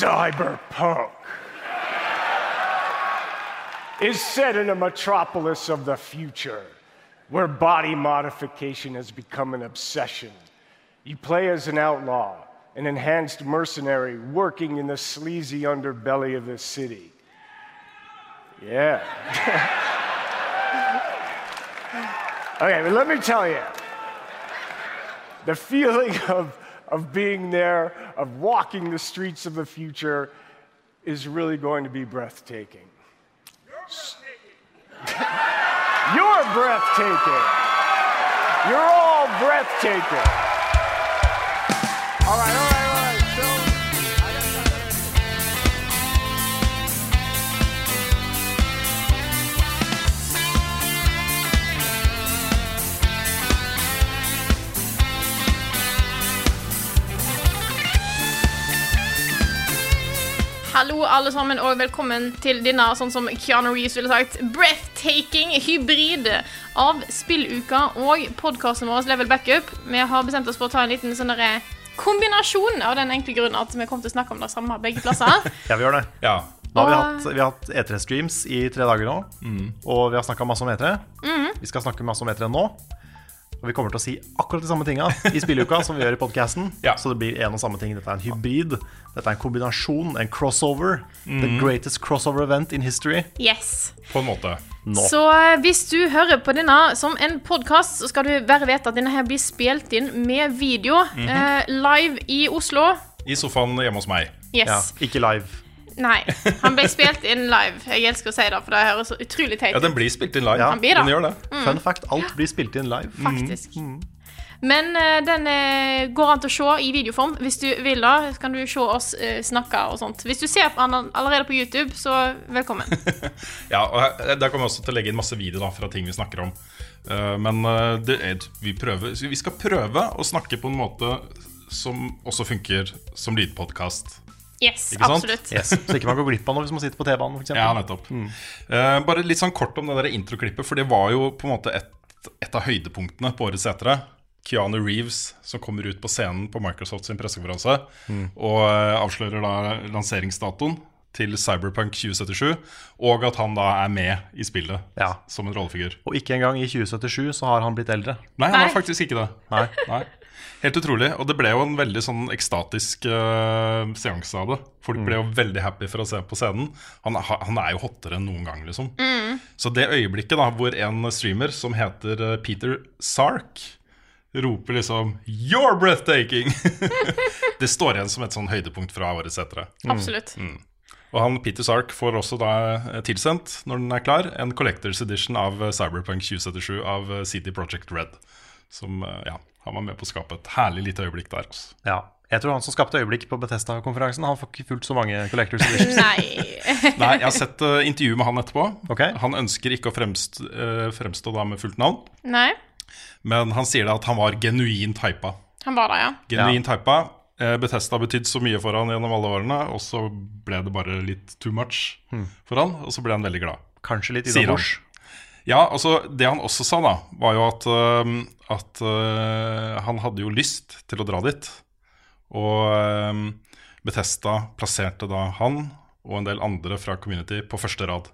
Cyberpunk is set in a metropolis of the future where body modification has become an obsession. You play as an outlaw, an enhanced mercenary working in the sleazy underbelly of the city. Yeah. okay, but let me tell you the feeling of, of being there, of walking the streets of the future, is really going to be breathtaking. You're breathtaking. You're all breathtaking. All right, all right. Hallo, alle sammen, og velkommen til denne, sånn som Keanu Reeves ville sagt, breathtaking hybrid av spilluka og podkasten vår Level Backup. Vi har bestemt oss for å ta en liten sånn kombinasjon av den enkle grunnen at vi kommer til å snakke om det samme begge plasser. Ja, vi gjør det. Ja. Nå har vi hatt, vi har hatt E3-streams i tre dager nå, og vi har snakka masse om E3. Vi skal snakke masse om E3 nå. Og vi kommer til å si akkurat de samme tinga i spilleuka som vi gjør i podkasten. Ja. Så det blir en og samme ting. Dette er en hybrid. Dette er en kombinasjon, en crossover. The greatest crossover event in history. Yes. På en måte. Nå. Så eh, hvis du hører på denne som en podkast, så skal du bare vite at denne her blir spilt inn med video eh, live i Oslo. I sofaen hjemme hos meg. Yes. Ja, ikke live. Nei, han ble spilt inn live. Jeg elsker å si det, for det høres så utrolig teit ut. Ja, den blir spilt inn live. Ja. Den. Den gjør det. Fun fact, alt blir spilt inn live. Faktisk. Men uh, den uh, går an til å se i videoform. Hvis du vil da, kan du se oss uh, snakke og sånt. Hvis du ser på han allerede på YouTube, så velkommen. Ja, og her- Der kommer vi også til å legge inn masse video da, fra ting vi snakker om. Eh, men det er, vi, prøver, vi skal prøve å snakke på en måte som også funker som lydpodkast. Yes, Ikke sant? absolutt. Yes. Så ikke man går glipp av noe hvis man sitter på T-banen. for eksempel. Ja, nettopp. Eh, bare litt sånn kort om det der introklippet, for det var jo på en måte et, et av høydepunktene på årets setere. Keanu Reeves som kommer ut på scenen på Microsoft sin pressekonferanse og uh, avslører da lanseringsdatoen til Cyberpunk 2077, og at han da er med i spillet Ja. som en rollefigur. Og ikke engang i 2077 så har han blitt eldre. Nei, han er faktisk ikke det. Nei. Nei. Helt utrolig. Og det ble jo en veldig sånn ekstatisk uh, seanse av det. Folk ble jo veldig happy for å se på scenen. Han, han er jo hottere enn noen gang, liksom. Så det øyeblikket da hvor en streamer som heter eh, Peter Sark roper liksom 'You're breathtaking!' det står igjen som et sånn høydepunkt fra årets etere. Absolutt. Og han Peter Sark får også da eh, tilsendt, når den er klar, en Collectors Edition av Cyberpunk 2077 av CD Projekt Red. Som ja, han var med på å skape et herlig lite øyeblikk der. Altså. Ja. Jeg tror han som skapte øyeblikk på Bethesda-konferansen, han får ikke fullt så mange Collectors Editions. Nei. Nei, jeg har sett uh, intervju med han etterpå. Ok. Han ønsker ikke å fremst, uh, fremstå da med fullt navn, Nei. men han sier da at han var genuint hypa. Han var da, ja. Genuint hypa. Uh, Bethesda har betydd så mye for han gjennom alle årene, og så ble det bare litt too much for han, og så ble han veldig glad. Kanskje litt han. innabords. Ja, altså Det han også sa, da, var jo at, uh, at uh, han hadde jo lyst til å dra dit. Og øhm, Bethesda plasserte da han og en del andre fra Community på første rad.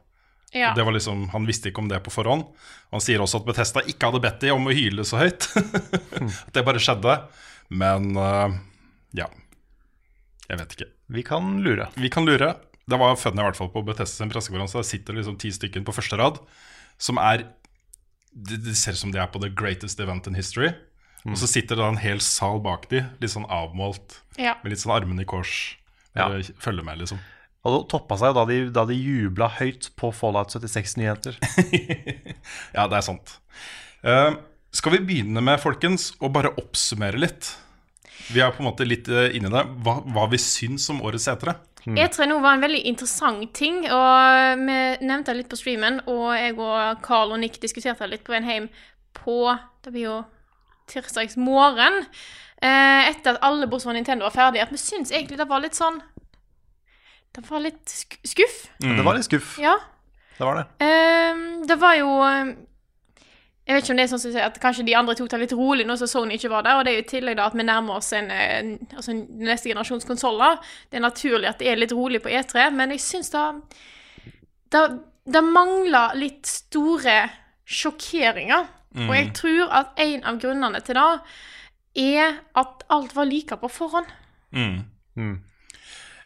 ja. Det var liksom, Han visste ikke om det på forhånd. Han sier også at Bethesda ikke hadde bedt de om å hyle så høyt. at det bare skjedde. Men uh, ja. Jeg vet ikke. Vi kan lure. Vi kan lure. Det var funny i hvert fall på Bethesda sin pressekonferanse. Der sitter liksom ti stykker på første rad, som er Det, det ser ut som de er på the greatest event in history. Og så sitter det en hel sal bak de, litt sånn avmålt, ja. med litt sånn armene i kors. Ja. Følger med, liksom. Og det toppa seg da de, da de jubla høyt på Fallout 76-nyheter. Ja, det er sant. Uh, skal vi begynne med, folkens, å bare oppsummere litt? Vi er på en måte litt uh, inni det. Hva, hva vi syns om årets etere. E3 nå var en veldig interessant ting, og vi nevnte det litt på streamen, og jeg og Carl og Nick diskuterte det litt på veien hjem på Det blir jo tirsdags morgen. Eh, etter at alle bortsett fra Nintendo var ferdige, at vi syns egentlig det var litt sånn Det var litt skuff. skuff. Det var litt skuff. Ja. Det var det. Ehm, det var jo Jeg vet ikke om det er sånn som at kanskje de andre tok det litt rolig nå som Sony ikke var der. Og det er jo i tillegg da at vi nærmer oss en, altså en neste generasjons konsoller. Det er naturlig at det er litt rolig på E3, men jeg syns da Det, det mangler litt store sjokkeringer. Og jeg tror at en av grunnene til det er at alt var like på forhånd.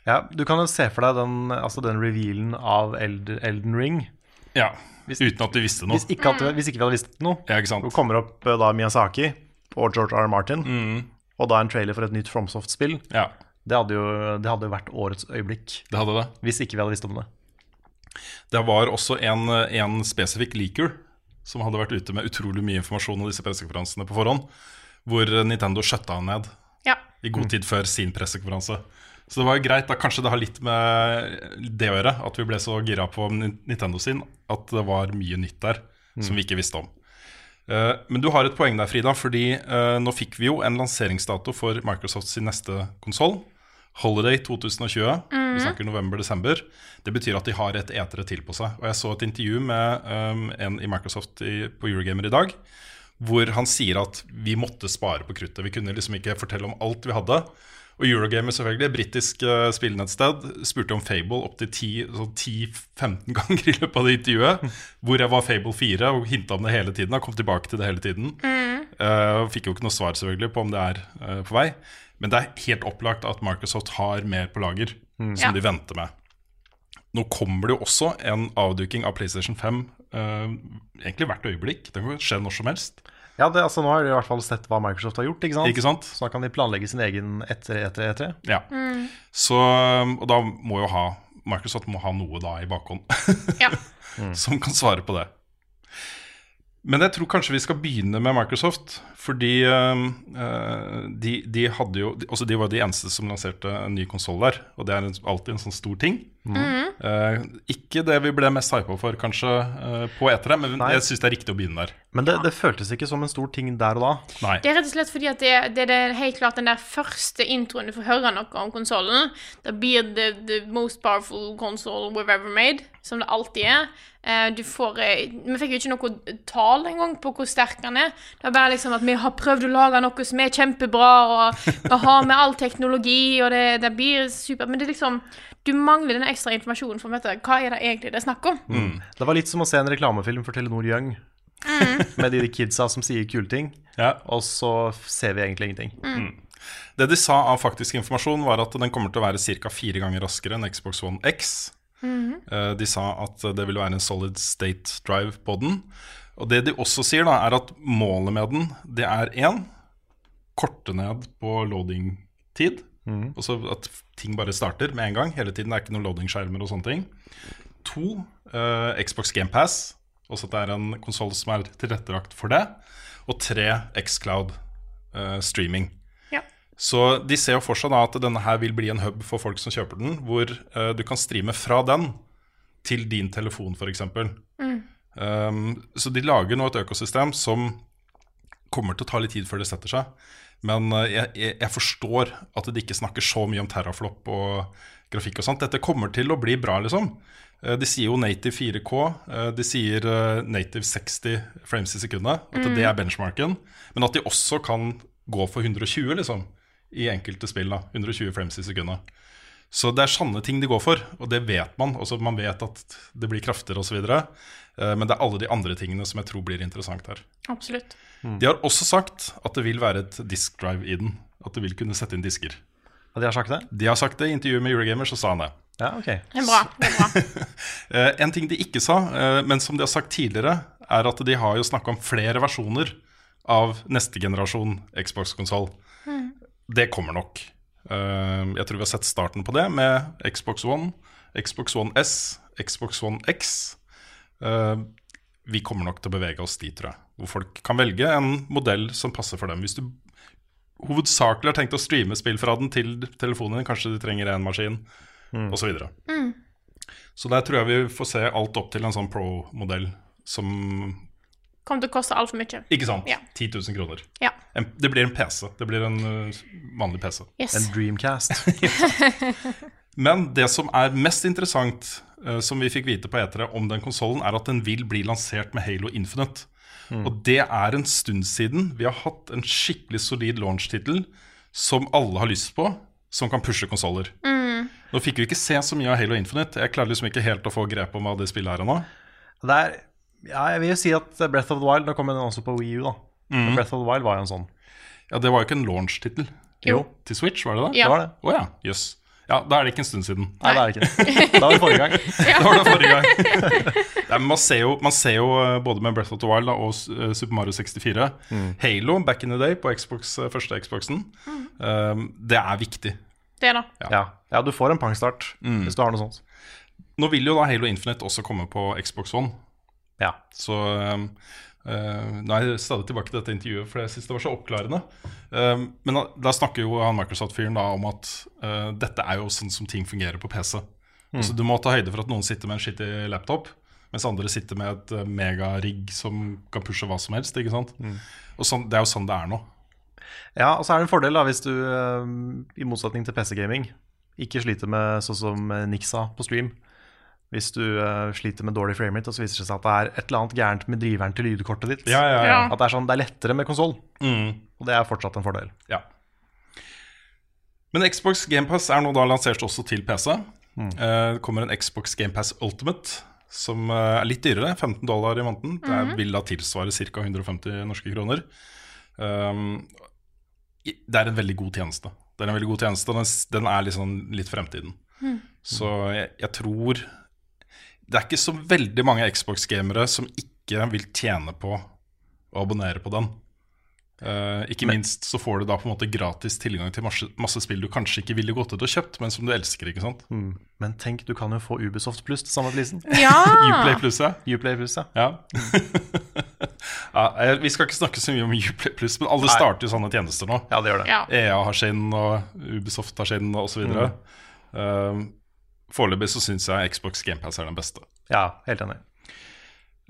Ja, du kan jo se for deg den, altså den revealen av Elden Ring. Ja, Uten at vi visste noe. Hvis ikke, at, hvis ikke vi hadde visst noe. Ja, ikke sant? Så kommer opp eh, da Miyazaki og George R. R. Martin, og da en trailer for et nytt FromSoft-spill. Ja, Det hadde jo det hadde jo vært årets øyeblikk, det hadde det. hvis ikke vi hadde visst om det. Det var også en, en spesifikk leaker som hadde vært ute med utrolig mye informasjon om disse pressekonferansene på forhånd, hvor Nintendo skjøtta han ned Ja. i god tid før sin pressekonferanse. Så det var jo greit, da kanskje det har litt med det å gjøre, at vi ble så gira på Nintendo sin, at det var mye nytt der som vi ikke visste om. Eh, Men du har et poeng der, Frida, fordi eh, nå fikk vi jo en lanseringsdato for Microsoft sin neste konsoll. Holiday 2020. Vi snakker november-desember. Det betyr at de har et etere til på seg. Og jeg så et intervju med um, en i Microsoft i, på Eurogamer i dag, hvor han sier at vi måtte spare på kruttet. Vi kunne liksom ikke fortelle om alt vi hadde. Og Eurogamer, selvfølgelig, britisk uh, spillnettsted, spurte om Fable opptil 10-15 ganger i løpet av det intervjuet. Hvor jeg var Fable 4 og hinta om det hele tiden. Og kom tilbake til det hele tiden. Uh, fikk jo ikke noe svar selvfølgelig på om det er uh, på vei. Men det er helt opplagt at Microsoft har mer på lager som Ja. de venter med. Nå kommer det jo også en avduking av PlayStation 5 eh, egentlig hvert øyeblikk. Det kan skje når som helst. Ja, det, altså Nå har de i hvert fall sett hva Microsoft har gjort, ikke sant? Ikke sant? Så da kan de planlegge sin egen etter etter etter. Ja. Så, og da må jo ha Microsoft må ha noe da i bakhånd Ja. som kan svare på det. Men jeg tror kanskje vi skal begynne med Microsoft. Fordi eh, de, de hadde jo altså De var de eneste som lanserte en ny konsoll der. Og det er en, alltid en sånn stor ting. Eh, ikke det vi ble mest hypa for, kanskje, uh, på etere, men Nei. jeg syns det er riktig å begynne der. Men det, det føltes ikke som en stor ting der og da. Nei. Det er rett og slett fordi at det, det, det er helt klart den der første introen du får høre noe om konsollen. Det blir the, the most powerful console we've ever made, som det alltid er. Eh, du får eh, Vi fikk jo ikke noe tall engang på hvor sterk den er. Det er bare liksom at vi har prøvd å lage noe som er kjempebra, og vi har med all teknologi, og det, det blir super Men det er liksom Du mangler den ekstra informasjonen for å vite hva er det egentlig det er snakk om. Det var litt som å se en reklamefilm for Telenor Young. Med de kidsa som sier kule ting, Ja. og så ser vi egentlig ingenting. Det de sa av faktisk informasjon, var at den kommer til å være ca. fire ganger raskere enn Xbox One X. Eh, De sa at det ville være en solid state drive på den. Og det de også sier, da, er at målet med den, det er én korte ned på loading-tid. Altså at ting bare starter med en gang. Hele tiden. Det er ikke noen loading-skjermer og sånne ting. To, uh, Xbox GamePass. Også at det er en konsoll som er tilrettelagt for det. Og tre, Xcloud uh, streaming. Så de ser jo for seg da at denne her vil bli en hub for folk som kjøper den, hvor uh, du kan streame fra den til din telefon, f.eks. Um, så de lager nå et økosystem som kommer til å ta litt tid før det setter seg. Men uh, jeg, jeg, forstår at de ikke snakker så mye om terraflop og grafikk og sånt. Dette kommer til å bli bra, liksom. Eh, De sier jo native 4K. eh, De sier native 60 frames i sekundet. At det er benchmarken. Men at de også kan gå for 120, liksom. I enkelte spill. da 120 frames i sekundet. Så det er sanne ting de går for, og det vet man. Også man vet at det blir kraftigere osv. Men det er alle de andre tingene som jeg tror blir interessant her. Absolutt. De har også sagt at det vil være et disk drive i den. At det vil kunne sette inn disker. Og de har sagt det? De har sagt det i intervjuet med Eurogamer, så sa han det. Ja, ok. Det er bra. Det er bra. Eh, en ting de ikke sa, eh, men som de har sagt tidligere, er at de har jo snakka om flere versjoner av neste generasjon Xbox-konsoll. Det kommer nok. Eh, jeg tror vi har sett starten på det med Xbox One, Xbox One S, Xbox One X. Eh, vi kommer nok til å bevege oss dit, tror jeg. Hvor folk kan velge en modell som passer for dem. Hvis du hovedsakelig har tenkt å streame spill fra den til telefonen din. Kanskje du trenger én maskin, og osv. Så, Mm. så der tror jeg vi får se alt opp til en sånn pro-modell som Kommer til å koste altfor mye. Ikke sant? Ja. 10 000 kroner. Ja. En, det blir en PC. Det blir en uh, vanlig PC. Yes. En Dreamcast. Men det som er mest interessant, uh, som vi fikk vite på E3 om den konsollen, er at den vil bli lansert med Halo Infinite. Og det er en stund siden vi har hatt en skikkelig solid launch-tittel som alle har lyst på, som kan pushe konsoller. Nå fikk vi ikke se så mye av Halo Infinite. Jeg klarer liksom ikke helt å få grep om hva det spillet er ennå. Det er, ja, jeg vil jo si at Breath of the Wild Nå kom den også på Wii U, da. Mm. Breath of the Wild var jo en sånn. Ja, det var jo ikke en launch-tittel. Jo. Til Switch, var det det? Ja. Det var det. Oh, ja, jøss. Ja, da er det ikke en stund siden. Nei, det er det ikke. Da var det forrige gang. Det var det forrige gang. Nei, men man, ser jo, man ser jo eh, både med Breath of the Wild da, og eh, Super Mario 64 Halo back in the day på Xbox, eh, første Xboxen. eh, det er viktig. Det, da. Ja. ja, du får en pangstart hvis du har noe sånt. Nå vil jo da Halo Infinite også komme på Xbox One. Ja. Så um, uh, Nå er jeg stadig tilbake til dette intervjuet, for jeg syns det var så oppklarende. Um, men da, da snakker jo han Microsoft-fyren da om at uh, dette er jo sånn som ting fungerer på PC. Så du må ta høyde for at noen sitter med en skittig laptop, mens andre sitter med et uh, megarigg som kan pushe hva som helst. ikke sant? Og sånn, Det er jo sånn det er nå. Ja, og så er det en fordel da hvis du, eh, i motsetning til PC-gaming, ikke sliter med sånn som eh, Nick sa på stream. Hvis du uh, sliter med dårlig framerate, og så viser det seg at det er et eller annet gærent med driveren til lydkortet ditt. Ja, ja, ja. Ja. At det er sånn, det er lettere med konsoll. Mm. Og det er fortsatt en fordel. Ja. Men Xbox GamePass er nå da lansert også til PC. Eh, Det kommer en Xbox GamePass Ultimate, som uh, er litt dyrere. 15 dollar i måneden. Det er- vil da tilsvare ca. 150 norske kroner. Um, det er en veldig god tjeneste. Det er en veldig god tjeneste, og den, den er liksom litt fremtiden. Så jeg, jeg tror Det er ikke så veldig mange Xbox-gamere som ikke vil tjene på å abonnere på den. Uh, ikke minst så får du da på en måte gratis tilgang til masse, masse spill du kanskje ikke ville gått ut og kjøpt, men som du elsker. ikke sant? Men tenk, du kan jo få Ubisoft Pluss til samme prisen. Ja! Uplay Plus, ja. Uplay plus, ja. ja. ja vi skal ikke snakke så mye om Uplay Plus, men alle Nei. starter jo sånne tjenester nå. Ja, det gjør det. ja. EA har sin, og Ubisoft har sin, og osv. Mm. Uh, Foreløpig så syns jeg Xbox GamePass er den beste. Ja, helt enig.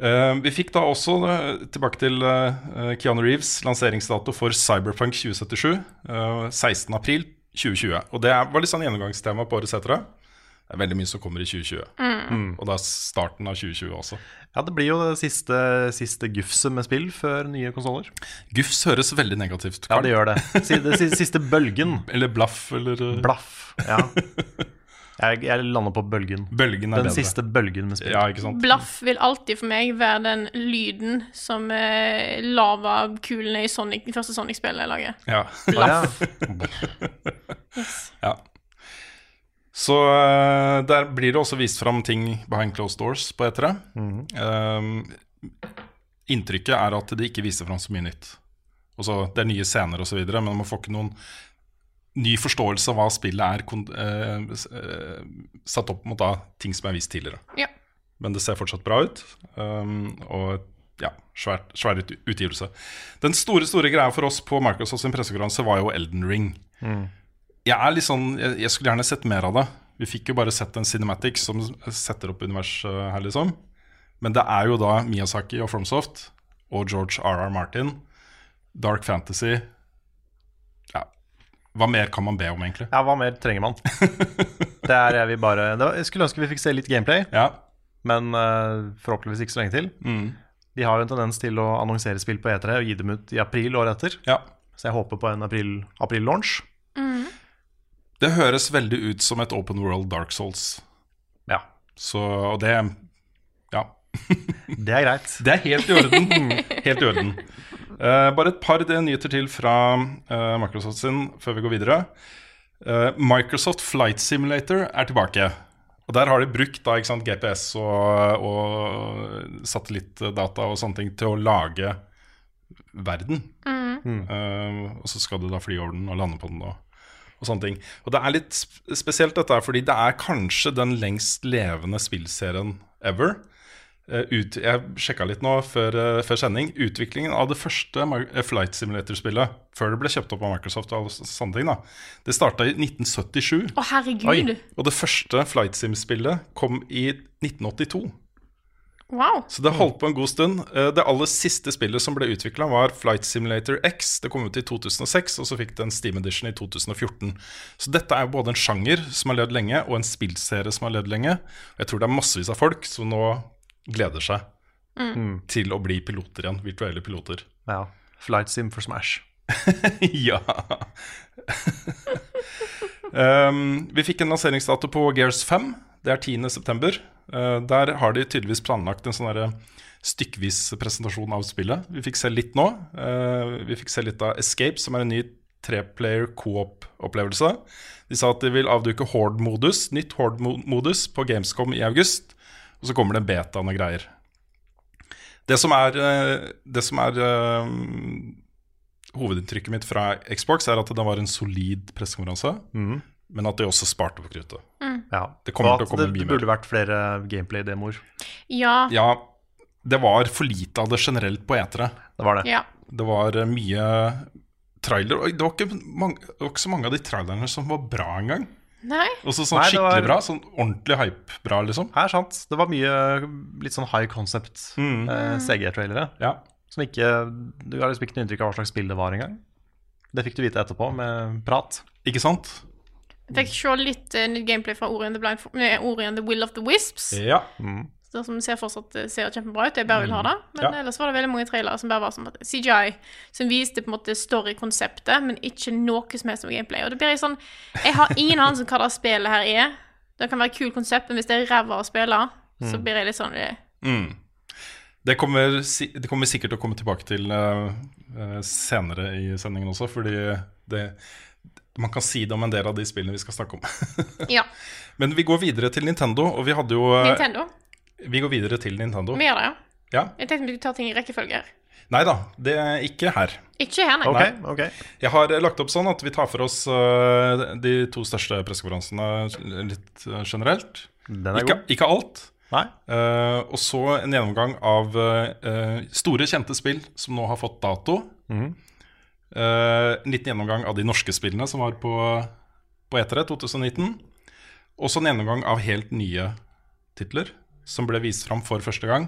Uh, vi fikk da også, uh, tilbake til uh, Keanu Reeves, lanseringsdato for Cyberpunk 2077. Uh, 16. april 2020. Og det var litt sånn gjennomgangstema på årets etter det. Det er veldig mye som kommer i 2020. Og da er starten av 2020 også. Ja, det blir jo det siste, siste gufset med spill før nye konsoller. Gufs høres veldig negativt ut. Ja, det gjør det. Siste, siste bølgen. Eller blaff, eller Blaff. Ja. Jeg, jeg lander på bølgen. Bølgen er Den bedre. siste bølgen med spill. Ja, ikke sant? Blaff vil alltid for meg være den lyden som eh, lavakulene i Sonic, de første Sonic-spillene lager. Ja. Blaff. Yes. ja. Så eh, der blir det også vist fram ting behind closed doors på E3. Um, inntrykket er at de ikke viser fram så mye nytt. Også, det er nye scener osv., men man får ikke noen ny forståelse av hva spillet er eh, satt opp mot da, ting som er vist tidligere. Ja. Men det ser fortsatt bra ut. Um, og ja, svært, svær utgivelse. Den store store greia for oss på Microsofts pressekonferanse var jo Elden Ring. Jeg er litt sånn, jeg, jeg skulle gjerne sett mer av det. Vi fikk jo bare sett en cinematic som setter opp universet her, liksom. Men det er jo da Miyazaki og Fromsoft og George R.R. Martin. Dark Fantasy. Hva mer kan man be om, egentlig? Ja, hva mer trenger man? Det er jeg vil bare det var, Jeg skulle ønske vi fikk se litt gameplay, Ja, men uh, forhåpentligvis ikke så lenge til. mm, De har jo en tendens til å annonsere spill på E3 og gi dem ut i april året etter. ja. Så jeg håper på en april- april-launch. Det høres veldig ut som et open world Dark Souls. ja. Så, og det Ja. Det er greit. Det er helt i orden. helt i orden. Eh, bare et par nyheter til fra uh, Microsoft sin før vi går videre. Uh, Microsoft Flight Simulator er tilbake. Og Der har de brukt da, ikke sant, GPS og, og satellittdata og sånne ting til å lage verden. Eh, og så skal du da fly over den og lande på den og, og sånne ting. Og det er litt spesielt dette fordi det er kanskje den lengst levende spillserien ever. Eh, ut, Jeg sjekka litt nå før, eh, før sending. Utviklingen av det første eh, Flight Simulator-spillet, før det ble kjøpt opp av Microsoft, og sånne ting da Det starta i 1977. Å, herregud. Oi. Og det første Flight Sim-spillet kom i 1982. Wow. Så det holdt på en god stund. Det aller siste spillet som ble utvikla, var Flight Simulator X. Det kom ut i 2006, og så fikk det en Steam Edition i 2014. Så dette er både en sjanger som har levd lenge, og en spillserie som har levd lenge. Og jeg tror det er massevis av folk som nå gleder seg til å bli piloter igjen. Virtuelle piloter. Ja. Flight Sim for Smash. ja. um, vi fikk en lanseringsdato på Gears 5. Det er 10.9. Uh, der har de tydeligvis planlagt en sånn derre stykkevis presentasjon av spillet. Vi fikk se litt nå. Uh, vi fikk se litt av Escape, som er en ny treplayer co-op-opplevelse. De sa at de vil avduke Horde-modus, nytt Horde-modus på Gamescom i august. Og så kommer det en beta og greier. Det som er, eh, det som er eh, hovedinntrykket mitt fra Xbox er at det var en solid pressekonferanse, men at de også sparte på kruttet. Ja. Det kommer Og å at komme det, det burde vært flere gameplay-demoer. Ja. Ja, det var for lite av det generelt på etere. Det var det. ja. Det var eh, mye trailer. Og det var, ikke mange, det var ikke så mange av de trailerne som var bra engang. Nei. Også sånn Nei, skikkelig var- bra. Sånn ordentlig hype-bra, liksom. Her, sant. Det var mye litt sånn high concept Mm. eh, CG-trailere. Ja. Som ikke Du har liksom ikke noe inntrykk av hva slags spill det var engang. Det fikk du vite etterpå, med prat. Ikke sant? Jeg fikk se litt uh, nytt gameplay fra Ori and the, Blind, uh, Ori and the Will of the Wisps. Ja. Det som ser fortsatt eh, ser kjempebra ut. Jeg bare vil ha det. Men Ja. ellers var det veldig mange trailere som bare var som CGI, som viste på en måte story-konseptet, men ikke noe som helst om gameplay. Og det blir sånn Jeg har ingen anelse om hva det spillet her er. Det kan være kult konsept, men hvis det er ræva å spille, så blir jeg litt sånn eh, Mm. Det kommer, det kommer sikkert til å komme tilbake til eh, senere i sendingen også, fordi det, man kan si det om en del av de spillene vi skal snakke om. Ja. Men vi går videre til Nintendo, og vi hadde jo Nintendo. Vi går videre til Nintendo. Vi gjør det, ja. Ja. Jeg tenkte vi skulle ta ting i rekkefølge. Nei da, det er ikke her. Ikke her, nei. Okay, okay. Jeg har lagt opp sånn at vi tar for oss uh, de to største pressekonferansene litt eh, generelt. Den er Ikke, god. ikke alt. Nei? Eh, og så en gjennomgang av eh, store, kjente spill som nå har fått dato. Eh, en liten gjennomgang av de norske spillene som var på, på E3 2019. Og så en gjennomgang av helt nye titler som ble vist fram for første gang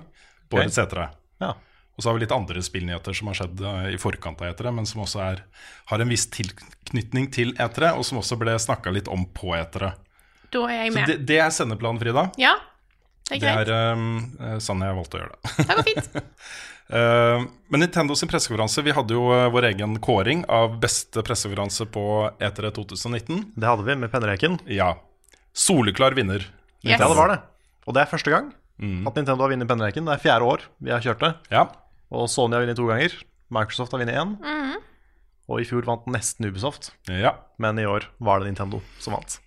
på Ok. årets E3. Ja. Og så har vi litt andre spillnyheter som har skjedd eh, i forkant av E3, men som også er, har en viss tilknytning til E3, og som også ble snakka litt om på E3. Da er jeg Så med. det, det er sendeplanen, Frida. Ja, det er greit. Det er um, sånn jeg valgte å gjøre det. Det går fint. Uh, men Nintendo sin pressekonferanse Vi hadde jo vår egen kåring av beste pressekonferanse på E3 2019. Det hadde vi med pennereken. Ja. Soleklar vinner. Yes. Ja, det var det. Og det er første gang Mm. at Nintendo har vunnet penneleken. Det er fjerde år vi har kjørt det. Ja. Og Sony har vunnet to ganger. Microsoft har vunnet én. Og i fjor vant nesten Ubisoft. ja. Men i år var det Nintendo som vant.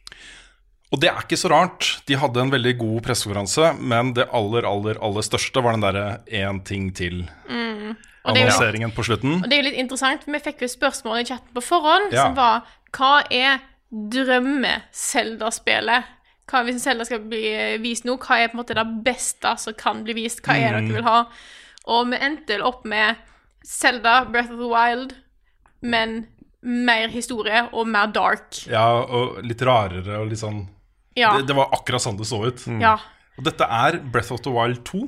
Og det er ikke så rart. De hadde en veldig god pressekonferanse, men det aller, aller, aller største var den derre én ting til. Mm. er jo til-annonseringen på slutten. Og det er jo litt interessant, for vi fikk jo spørsmål i chatten på forhånd Ja. som var Hva er drømme-Selda-spillet? Hva Hvis Selda skal bli eh, vist nå, hva er på en måte det beste som kan bli vist? Hva er det Mm. dere vil ha? Og vi endte opp med Selda, Breath of the Wild, men mer historie og mer dark. Ja, og litt rarere og litt sånn Ja. det, det var akkurat sånn det så ut. ja. Og dette er Breath of the Wild 2.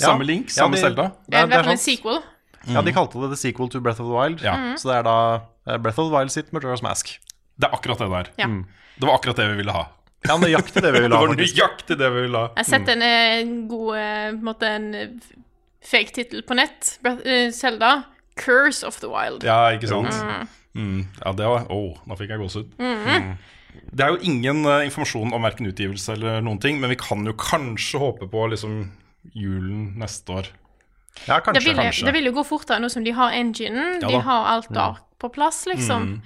Ja. Samme Link, samme Selda. Det er i hvert fall en sequel. Ja, De kalte det The Sequel to Breath of the Wild. Ja. Mm. Så det er da eh, Breath of the Wild sitt Majora's Mask. Det er akkurat det der. Ja. Det var akkurat det vi ville ha. Ja, nøyaktig det vi Det ville ha. var nøyaktig det vi ville ha. Jeg har sett en eh, god eh, på en måte en eh, fake tittel på nett. Selda. Curse of the Wild. Ja, ikke sant? Mm. Ja, det var Å, nå fikk jeg gåsehud. Mm. Det er jo ingen uh, informasjon om verken utgivelse eller noen ting, men vi kan jo kanskje håpe på liksom julen neste år. Ja, Det vil, kanskje. det vil jo gå fortere nå som de har enginen. Ja de har alt da på plass, liksom.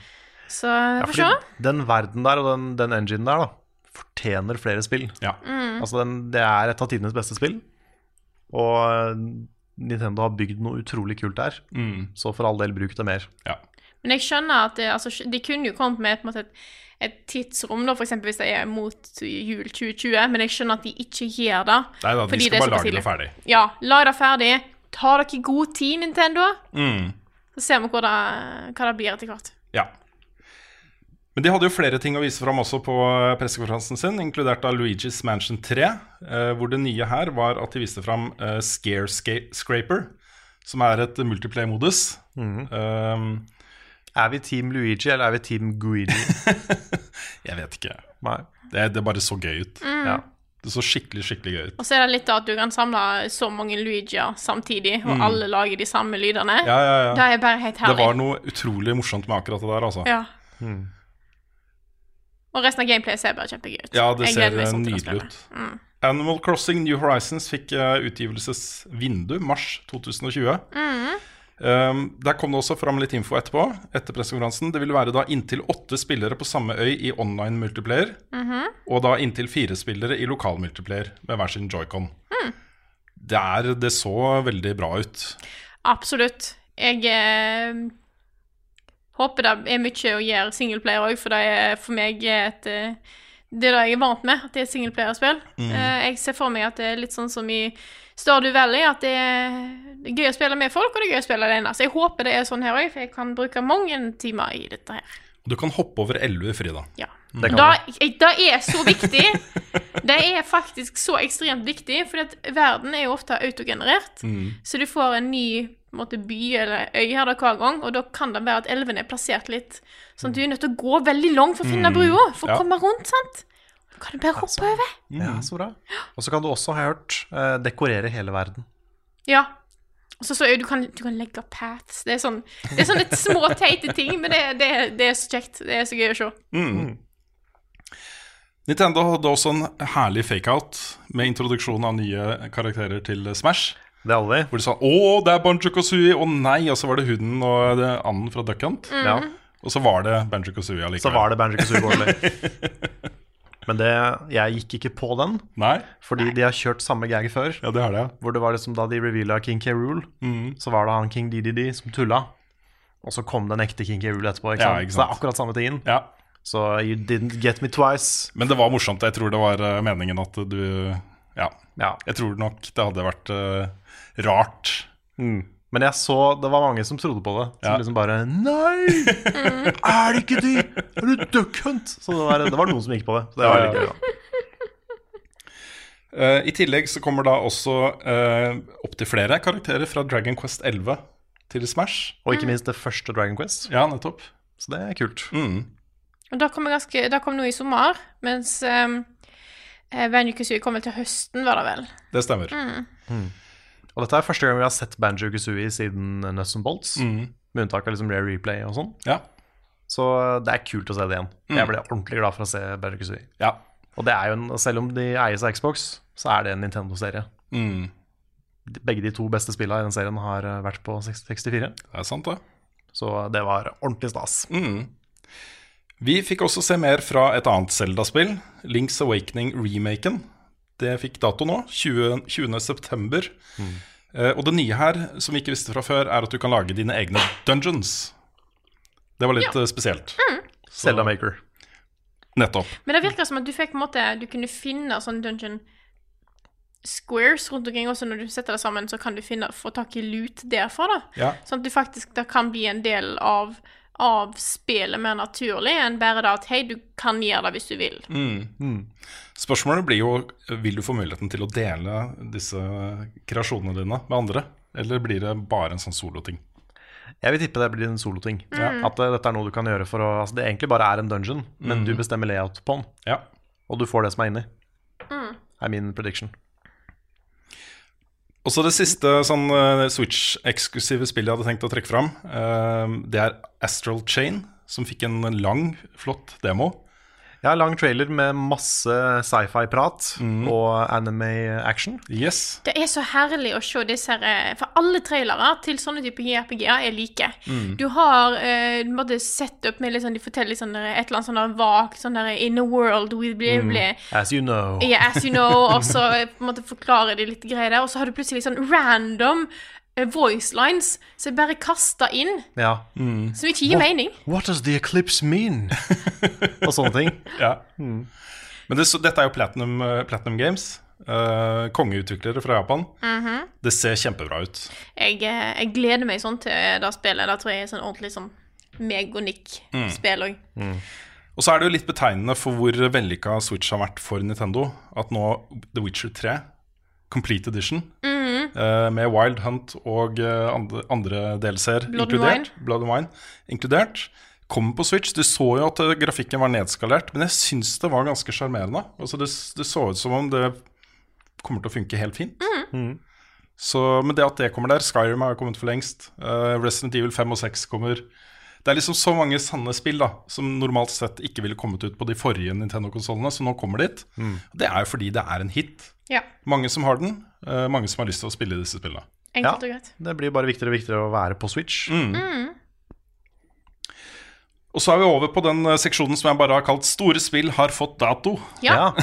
Så Ja, får se. den verden der og den, den enginen der da fortjener flere spill. Ja. Altså den, Det er et av tidenes beste spill. Og eh, Nintendo har bygd noe utrolig kult der. Mm. Så for all del, bruk det mer. ja. Men jeg skjønner at det, altså, de kunne jo kommet med et, måte et, et tidsrom, da, for eksempel hvis det er mot jul 2020, men jeg skjønner at de ikke gjør det. Nei da, de skal bare lage det ferdig. Ja, lag det ferdig. Ta dere god tid, Nintendo. Mm. Så ser vi hva det, hva det blir etter hvert. Ja. Men de hadde jo flere ting å vise fram også på pressekonferansen sin, inkludert av Luigi's Mansion 3, eh, hvor det nye her var at de viste fram eh, Scare Scraper, som er et multiplayer-modus. Um, Er vi Team Luigi, eller er vi Team Guidi? jeg vet ikke. Nei. Det, det bare så gøy ut. Ja. Det så skikkelig, skikkelig gøy ut. Og så er det litt at du kan samle så mange Luigier samtidig, og alle lager de samme lydene. Mm. Ja, ja, ja. Det er bare helt herlig. Det var noe utrolig morsomt med akkurat det der, altså. Ja. Og resten av gameplayet ser bare kjempegøy ut. Ja, det ser meg sånn nydelig ut. ut. Animal Crossing New Horizons fikk eh, utgivelsesvindu mars 2020. Um, der kom det også fram litt info etterpå. Etter pressekonferansen Det ville være da inntil åtte spillere på samme øy i online multiplayer. Og da inntil fire spillere i lokal multiplayer med hver sin joycon. Det, er, det så veldig bra ut. Absolutt. Jeg eh, håper det er mye å gjøre singleplayer òg, for det er for meg et eh, Det er det jeg er vant med, at det er singleplayerspill. Mm. jeg ser for meg at det er litt sånn som i Stardew Valley, at det er, gøy å spille med folk, og det er gøy å spille alene. Så jeg håper det er sånn her òg, for jeg kan bruke mange timer i dette her. Du kan hoppe over elver, Frida. Ja. Det kan Da, det er så viktig. Det er faktisk så ekstremt viktig, for verden er jo ofte autogenerert. Så du får en ny måte, by eller øy her da hver gang, og da kan det være at elvene er plassert litt sånn at du er nødt til å gå veldig langt for å finne brua, for å Ja. komme rundt, sant? Da kan du bare hoppe over. Ja, så bra. Og så kan du også, har jeg hørt, eh, dekorere hele verden. Ja. Og så så du kan, du kan legge paths. Det er sånn Det er sånne små, teite ting, men det, det, det er så kjekt. Det er så gøy å se. Nintendo hadde også en herlig fakeout med introduksjon av nye karakterer til Smash. Det er alle. Hvor de sa 'Å, det er Banjo Kazooie', å nei! Og så var det hunden og det anden fra Duck Hunt. Ja. Og så var det Banjo Kazooie allikevel. Så var det Banjo Kazooie Wardley. Men det, jeg gikk ikke på den, Nei? fordi de har kjørt samme gag før. Ja, det har det, ja. Hvor det var liksom da de reveala King K. Rool, så var det han King DDD som tulla. Og så kom den ekte King K. Rool etterpå. Ikke sant? Ja, ikke sant? Så det er akkurat samme tingen. ja. Så you didn't get me twice. Men det var morsomt. Jeg tror det var eh, meningen at du Ja. Ja. Jeg tror nok det hadde vært eh, rart. Men jeg så det var mange som trodde på det. Som Ja. liksom bare Nei! Er det ikke de? Er du Duck Hunt? Så det var, det var noen som gikk på det. Så det var Ja, veldig ja. gøy. da. Eh, I tillegg så kommer da også uh, opptil flere karakterer fra Dragon Quest 11 til Smash. Og ikke minst det første Dragon Quest. Ja, nettopp. Så det er kult. Mm. Og da kom, ganske, da kom noe i sommer, mens um, Venue Kazooie kom vel til høsten, var det vel. Det stemmer. Og dette er første gang vi har sett Banjo Kazooie siden Nuts and Bolts. Med unntak av liksom Rare Replay og sånn. Ja. Så det er kult å se det igjen. Jeg ble ordentlig glad for å se Banjo Kazooie. ja. Og det er jo en, selv om de eies av Xbox, så er det en Nintendo-serie. Mm. Begge de to beste spillene i den serien har eh, vært på 64. Det er sant, det. Så det var ordentlig stas. Vi fikk også se mer fra et annet Zelda-spill, Links Awakening-remaken. Det fikk dato nå, 20. 20. september. Eh, og det nye her, som vi ikke visste fra før, er at du kan lage dine egne dungeons. Det var litt ja. spesielt. Zelda Maker. Nettopp. Men det virka som at du fikk på en måte Du kunne finne sånn dungeon squares rundt omkring, også når du setter det sammen, så kan du finne, få tak i loot derfra, da. Ja. Sånn at du faktisk det kan bli en del av, av spillet mer naturlig enn bare det at hei, du kan gjøre det hvis du vil. Spørsmålet blir jo vil du få muligheten til å dele disse kreasjonene dine med andre. Eller blir det bare en sånn soloting? Jeg vil tippe det blir en soloting. At eh, dette er noe du kan gjøre for å Altså det egentlig bare er en dungeon, men du bestemmer layout på den. Ja. Og du får det som er inni. Er min prediction. Og så det siste sånn eh, Switch-eksklusive spillet jeg hadde tenkt å trekke fram, eh, det er Astral Chain, som fikk en lang, flott demo. Har lang trailer med masse sci-fi-prat og anime-action. Yes. Det er så herlig å se disse her eh, For alle trailere til sånne typer JRPG-er er like. Du har uh, du måtte sett opp med litt sånn, De forteller litt sånn et eller annet sånn vagt sånn der In a world we blah, blah. As you know. Yeah, as you know, og så eh, på en måte forklarer de litt greier der, og så har du plutselig sånn random eh, voice lines som er bare kasta inn, Ja. som ikke gir mening. What does the eclipse mean? og sånne ting. Ja. Men det, så- dette er jo Platinum, uh, Platinum Games. Uh, kongeutviklere fra Japan. Det ser kjempebra ut. Jeg, eh, jeg gleder meg sånn til det spillet. Da tror jeg er sånn ordentlig sånn meg og Nick-spill òg. Og så er det jo litt betegnende for hvor vellykka Switch har vært for Nintendo. At nå The Witcher 3, Complete Edition, eh, med Wild Hunt og eh, andre, andre and inkludert, Blood and Wine inkludert, kommer på Switch. Du så jo at eh, grafikken var nedskalert, men jeg syns det var ganske sjarmerende. Altså det, det så ut som om det kommer til å funke helt fint. Så men det at det kommer der Skyrim har kommet for lengst. Uh, Resident Evil 5 og 6 kommer. Det er liksom så mange sanne spill da som normalt sett ikke ville kommet ut på de forrige Nintendo-konsollene, som nå kommer dit. Det er jo fordi det er en hit. Ja. Mange som har den, eh, mange som har lyst til å spille disse spillene. Enkelt og greit. Det blir bare viktigere og viktigere å være på Switch. Og så er vi over på den eh, seksjonen som jeg bare har kalt 'Store spill har fått dato'. Ja.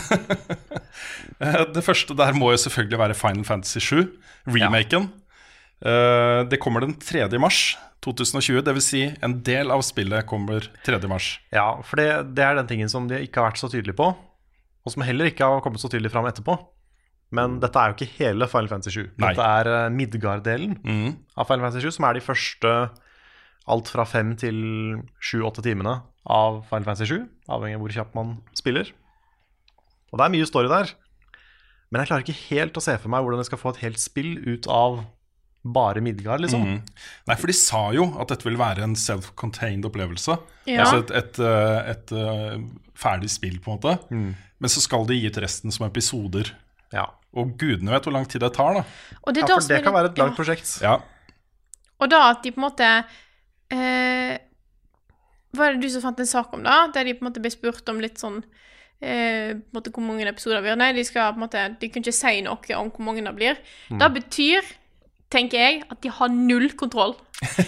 Eh, Det første der må jo selvfølgelig være Final Fantasy 7, remaken. Eh, Det kommer den 3. mars 2020, dvs. Si en del av spillet kommer 3. mars. Ja, for det, det er den tingen som de ikke har vært så tydelige på, og som heller ikke har kommet så tydelig fram etterpå. Men dette er jo ikke hele Final Fantasy 7. Nei. Dette er uh, Midgard-delen mm. av Final Fantasy 7, som er de første alt fra fem til sju-åtte timene av Final Fantasy 7, avhengig av hvor kjapt man spiller. Og det er mye story der. Men jeg klarer ikke helt å se for meg hvordan jeg skal få et helt spill ut av bare Midgard, liksom. Mm. Nei, for de sa jo at dette vil være en self-contained opplevelse. Ja. Altså et, et, et, et eh, ferdig spill, på en måte. Men så skal de gi ut resten som episoder. Ja. Og gudene vet hvor lang tid det tar, da. Og det, ja, for det kan det, være et langt ja. prosjekt. Ja. Og da at de på en måte eh, Var det du som fant en sak om det? Der de på en måte ble spurt om litt sånn eh, på en måte Hvor mange episoder blir har. Nei, de skal på en måte De kunne ikke si noe om hvor mange det blir. Det betyr, tenker jeg, at de har null kontroll.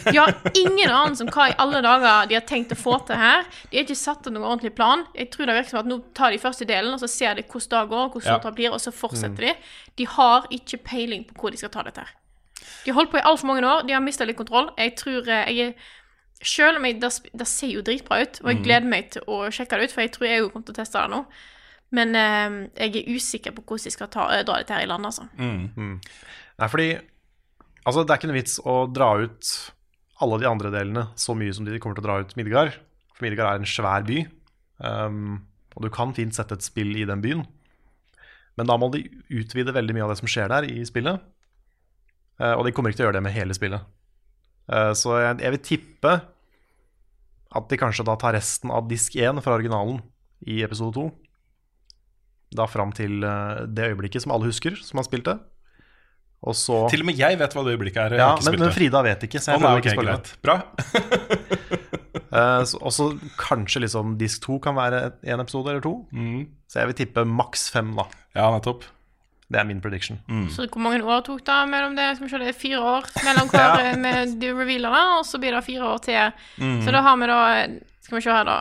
De har ingen anelse om hva i alle dager de har tenkt å få til her. De har ikke satt opp noen ordentlig plan. Jeg tror det virker som at nå tar de første delen, og så ser de hvordan det går, hvordan Ja. det blir, og så fortsetter de. De har ikke peiling på hvor de skal ta dette her. De har holdt på i altfor mange år. De har mista litt kontroll. Jeg tror eh, jeg er Selv om jeg, det, det ser jo dritbra ut, og jeg gleder meg til å sjekke det ut, for jeg tror jeg jo kommer til å teste det nå. Men eh, jeg er usikker på hvordan de skal ta, eh, dra dette her i land, altså. Nei, fordi Altså, det er ikke noe vits å dra ut alle de andre delene så mye som de kommer til å dra ut Midgard. For Midgard er en svær by, um, og du kan fint sette et spill i den byen. Men da må de utvide veldig mye av det som skjer der i spillet. Uh, og de kommer ikke til å gjøre det med hele spillet. Uh, så jeg, jeg vil tippe at de kanskje da tar resten av disk 1 fra originalen i episode 2. Da fram til uh, det øyeblikket som alle husker, som har spilt det. Og så Til og med jeg vet hva det øyeblikket er. Ja, men, men. Frida vet ikke, så jeg nei, prøver ikke greit. Bra. uh, Og så kanskje liksom disk 2 kan være en episode eller to. Så jeg vil tippe maks fem, da. Ja, nettopp. Det er min prediction. Så hvor mange år tok det mellom det? Skal vi se, det er fire år mellom hver Ja. med de revealerne, og så blir det fire år til. Så da har vi da Skal vi se her, da.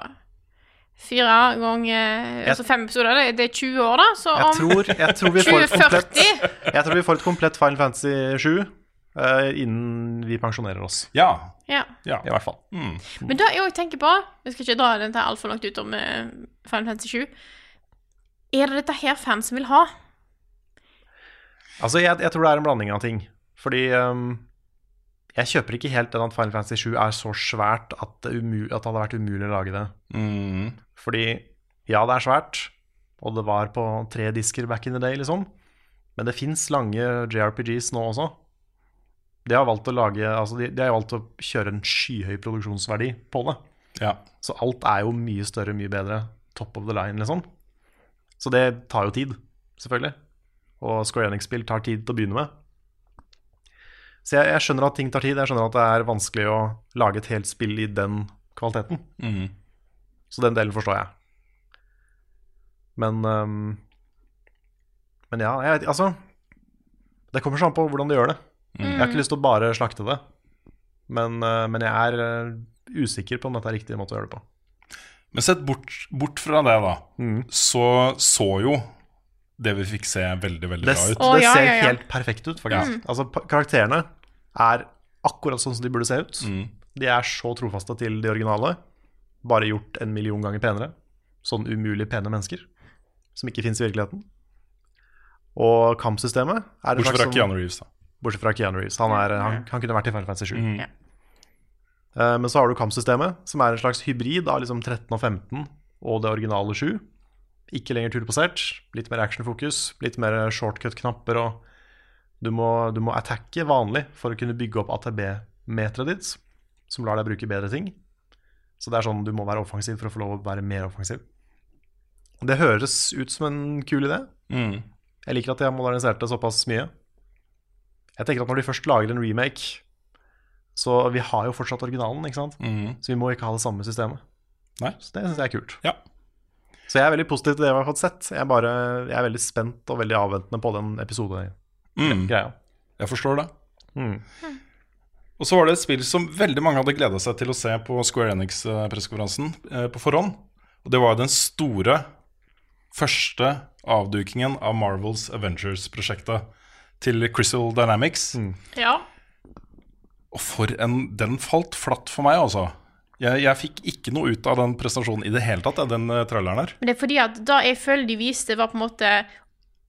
Fire ganger Altså fem episoder. Det, det er 20 år, da. Så Jeg om tror, jeg tror, vi, får et komplett, 2040 jeg tror vi får et komplett Final Fantasy 7 uh, innen vi pensjonerer oss. Ja. Ja. ja. I hvert fall. Men det jeg også tenker på Vi skal ikke dra dette altfor langt ut om uh, Final Fantasy 7. Er det dette her fansen vil ha? Altså, jeg, jeg tror det er en blanding av ting. Fordi ehm, jeg kjøper ikke helt den at Final Fantasy 7 er så svært at det, umul, at det hadde vært umulig å lage det. Mm. Fordi ja, det er svært, og det var på tre disker back in the day, liksom. Men det fins lange JRPGs nå også. De har valgt å lage Altså, de, de har valgt å kjøre en skyhøy produksjonsverdi på det. ja. Så alt er jo mye større, mye bedre. Top of the line, liksom. Så det tar jo tid, selvfølgelig. Og Square Enix-spill tar tid til å begynne med. Så jeg, jeg skjønner at ting tar tid. Jeg skjønner at det er vanskelig å lage et helt spill i den kvaliteten. Mm. Så den delen forstår jeg. Men um, Men ja, jeg vet Altså Det kommer så an på hvordan de gjør det. Jeg har ikke lyst til å bare slakte det. Men, uh, men jeg er øh, usikker på om dette er riktig måte å gjøre det på. Men sett bort, bort fra det, da, Mm. så så jo det vi fikk se, veldig, veldig Det, bra ut. Å, det ja, ser ja, ja. helt perfekt ut, faktisk. Altså, karakterene er akkurat sånn som de burde se ut. De er så trofaste til de originale, bare gjort en million ganger penere. Sånn umulig pene mennesker, som ikke fins i virkeligheten. Og kampsystemet er et Bortsett fra slags Keanu sånn- Reeves, da. Bortsett fra Keanu Reeves. Han, er, han, han kunne vært i Final Fantasy 7. Mm. Ja. Eh, Men så har du kampsystemet, som er en slags hybrid av liksom 13 og 15 og det originale 7. Ikke lenger turbasert. litt mer actionfokus, litt mer shortcut-knapper. og Du må, du må attacke vanlig for å kunne bygge opp ATB-meteret ditt, som lar deg bruke bedre ting. Så det er sånn du må være offensiv for å få lov å være mer offensiv. Det høres ut som en kul idé. Mm. Jeg liker at de har modernisert det såpass mye. Jeg tenker at når de først lager en remake Så vi har jo fortsatt originalen, ikke sant? Mm. Så vi må ikke ha det samme systemet. Nei. Så det syns jeg er kult. Ja. Så jeg er veldig positiv til det jeg har fått sett. Jeg er, bare, jeg er veldig spent og veldig avventende på den episoden. Mm. Jeg forstår det. Mm. Og så var det et spill som veldig mange hadde gleda seg til å se på Square Enix-pressekonferansen eh, på forhånd. Og det var den store, første avdukingen av Marvels Avengers-prosjektet til Crystal Dynamics. Ja. Og for en Den falt flatt for meg, altså. Jeg, jeg fikk ikke noe ut av den prestasjonen i det hele tatt, den uh, traileren her. Men det er fordi at da jeg føler de viste, var på en måte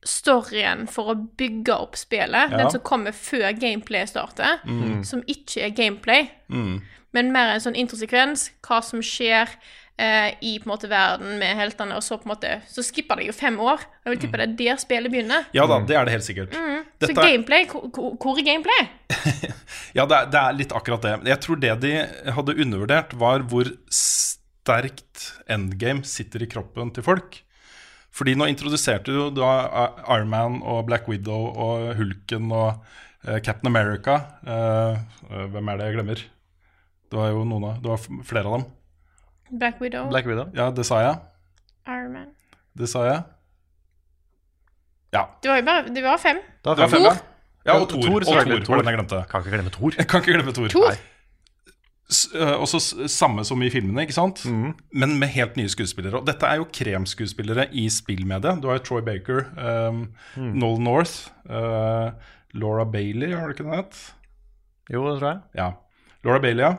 storyen for å bygge opp spillet. Ja. Den som kommer før gameplay starter. Mm. Som ikke er gameplay, Mm. men mer en sånn introsekvens. Hva som skjer eh, i på en måte verden med heltene. Og så på en måte Så skipper det jo fem år. Og jeg vil tippe det er der spillet begynner. Ja da, det er det helt sikkert. Mm. Så Dette Så gameplay, hvor, er gameplay? Ja, det er, det er litt akkurat det. Jeg tror det de hadde undervurdert, var hvor sterkt endgame sitter i kroppen til folk. Fordi nå introduserte du da Iron Man og Black Widow og Hulken og eh, Captain America. Eh, eh, hvem er det jeg glemmer? Det var jo noen av Det var flere av dem. Black Widow, Black Widow. Ja, det sa jeg. Iron Man Det sa jeg. Ja. Det var jo bare Det var fem. Det var fem, ja. Ja, og Thor, Thor. Og. Thor, var den jeg glemte. Kan ikke glemme Thor. Jeg kan ikke glemme Thor. Thor? Øh, Også samme som i filmene, ikke sant? Mm. Men med helt nye skuespillere. Og dette er jo kremskuespillere i spillmediet. Du har jo Troy Baker, um, mm. Noel North, uh, Laura Bailey, har du ikke det? Jo, det tror jeg. Ja. Laura Bailey, ja.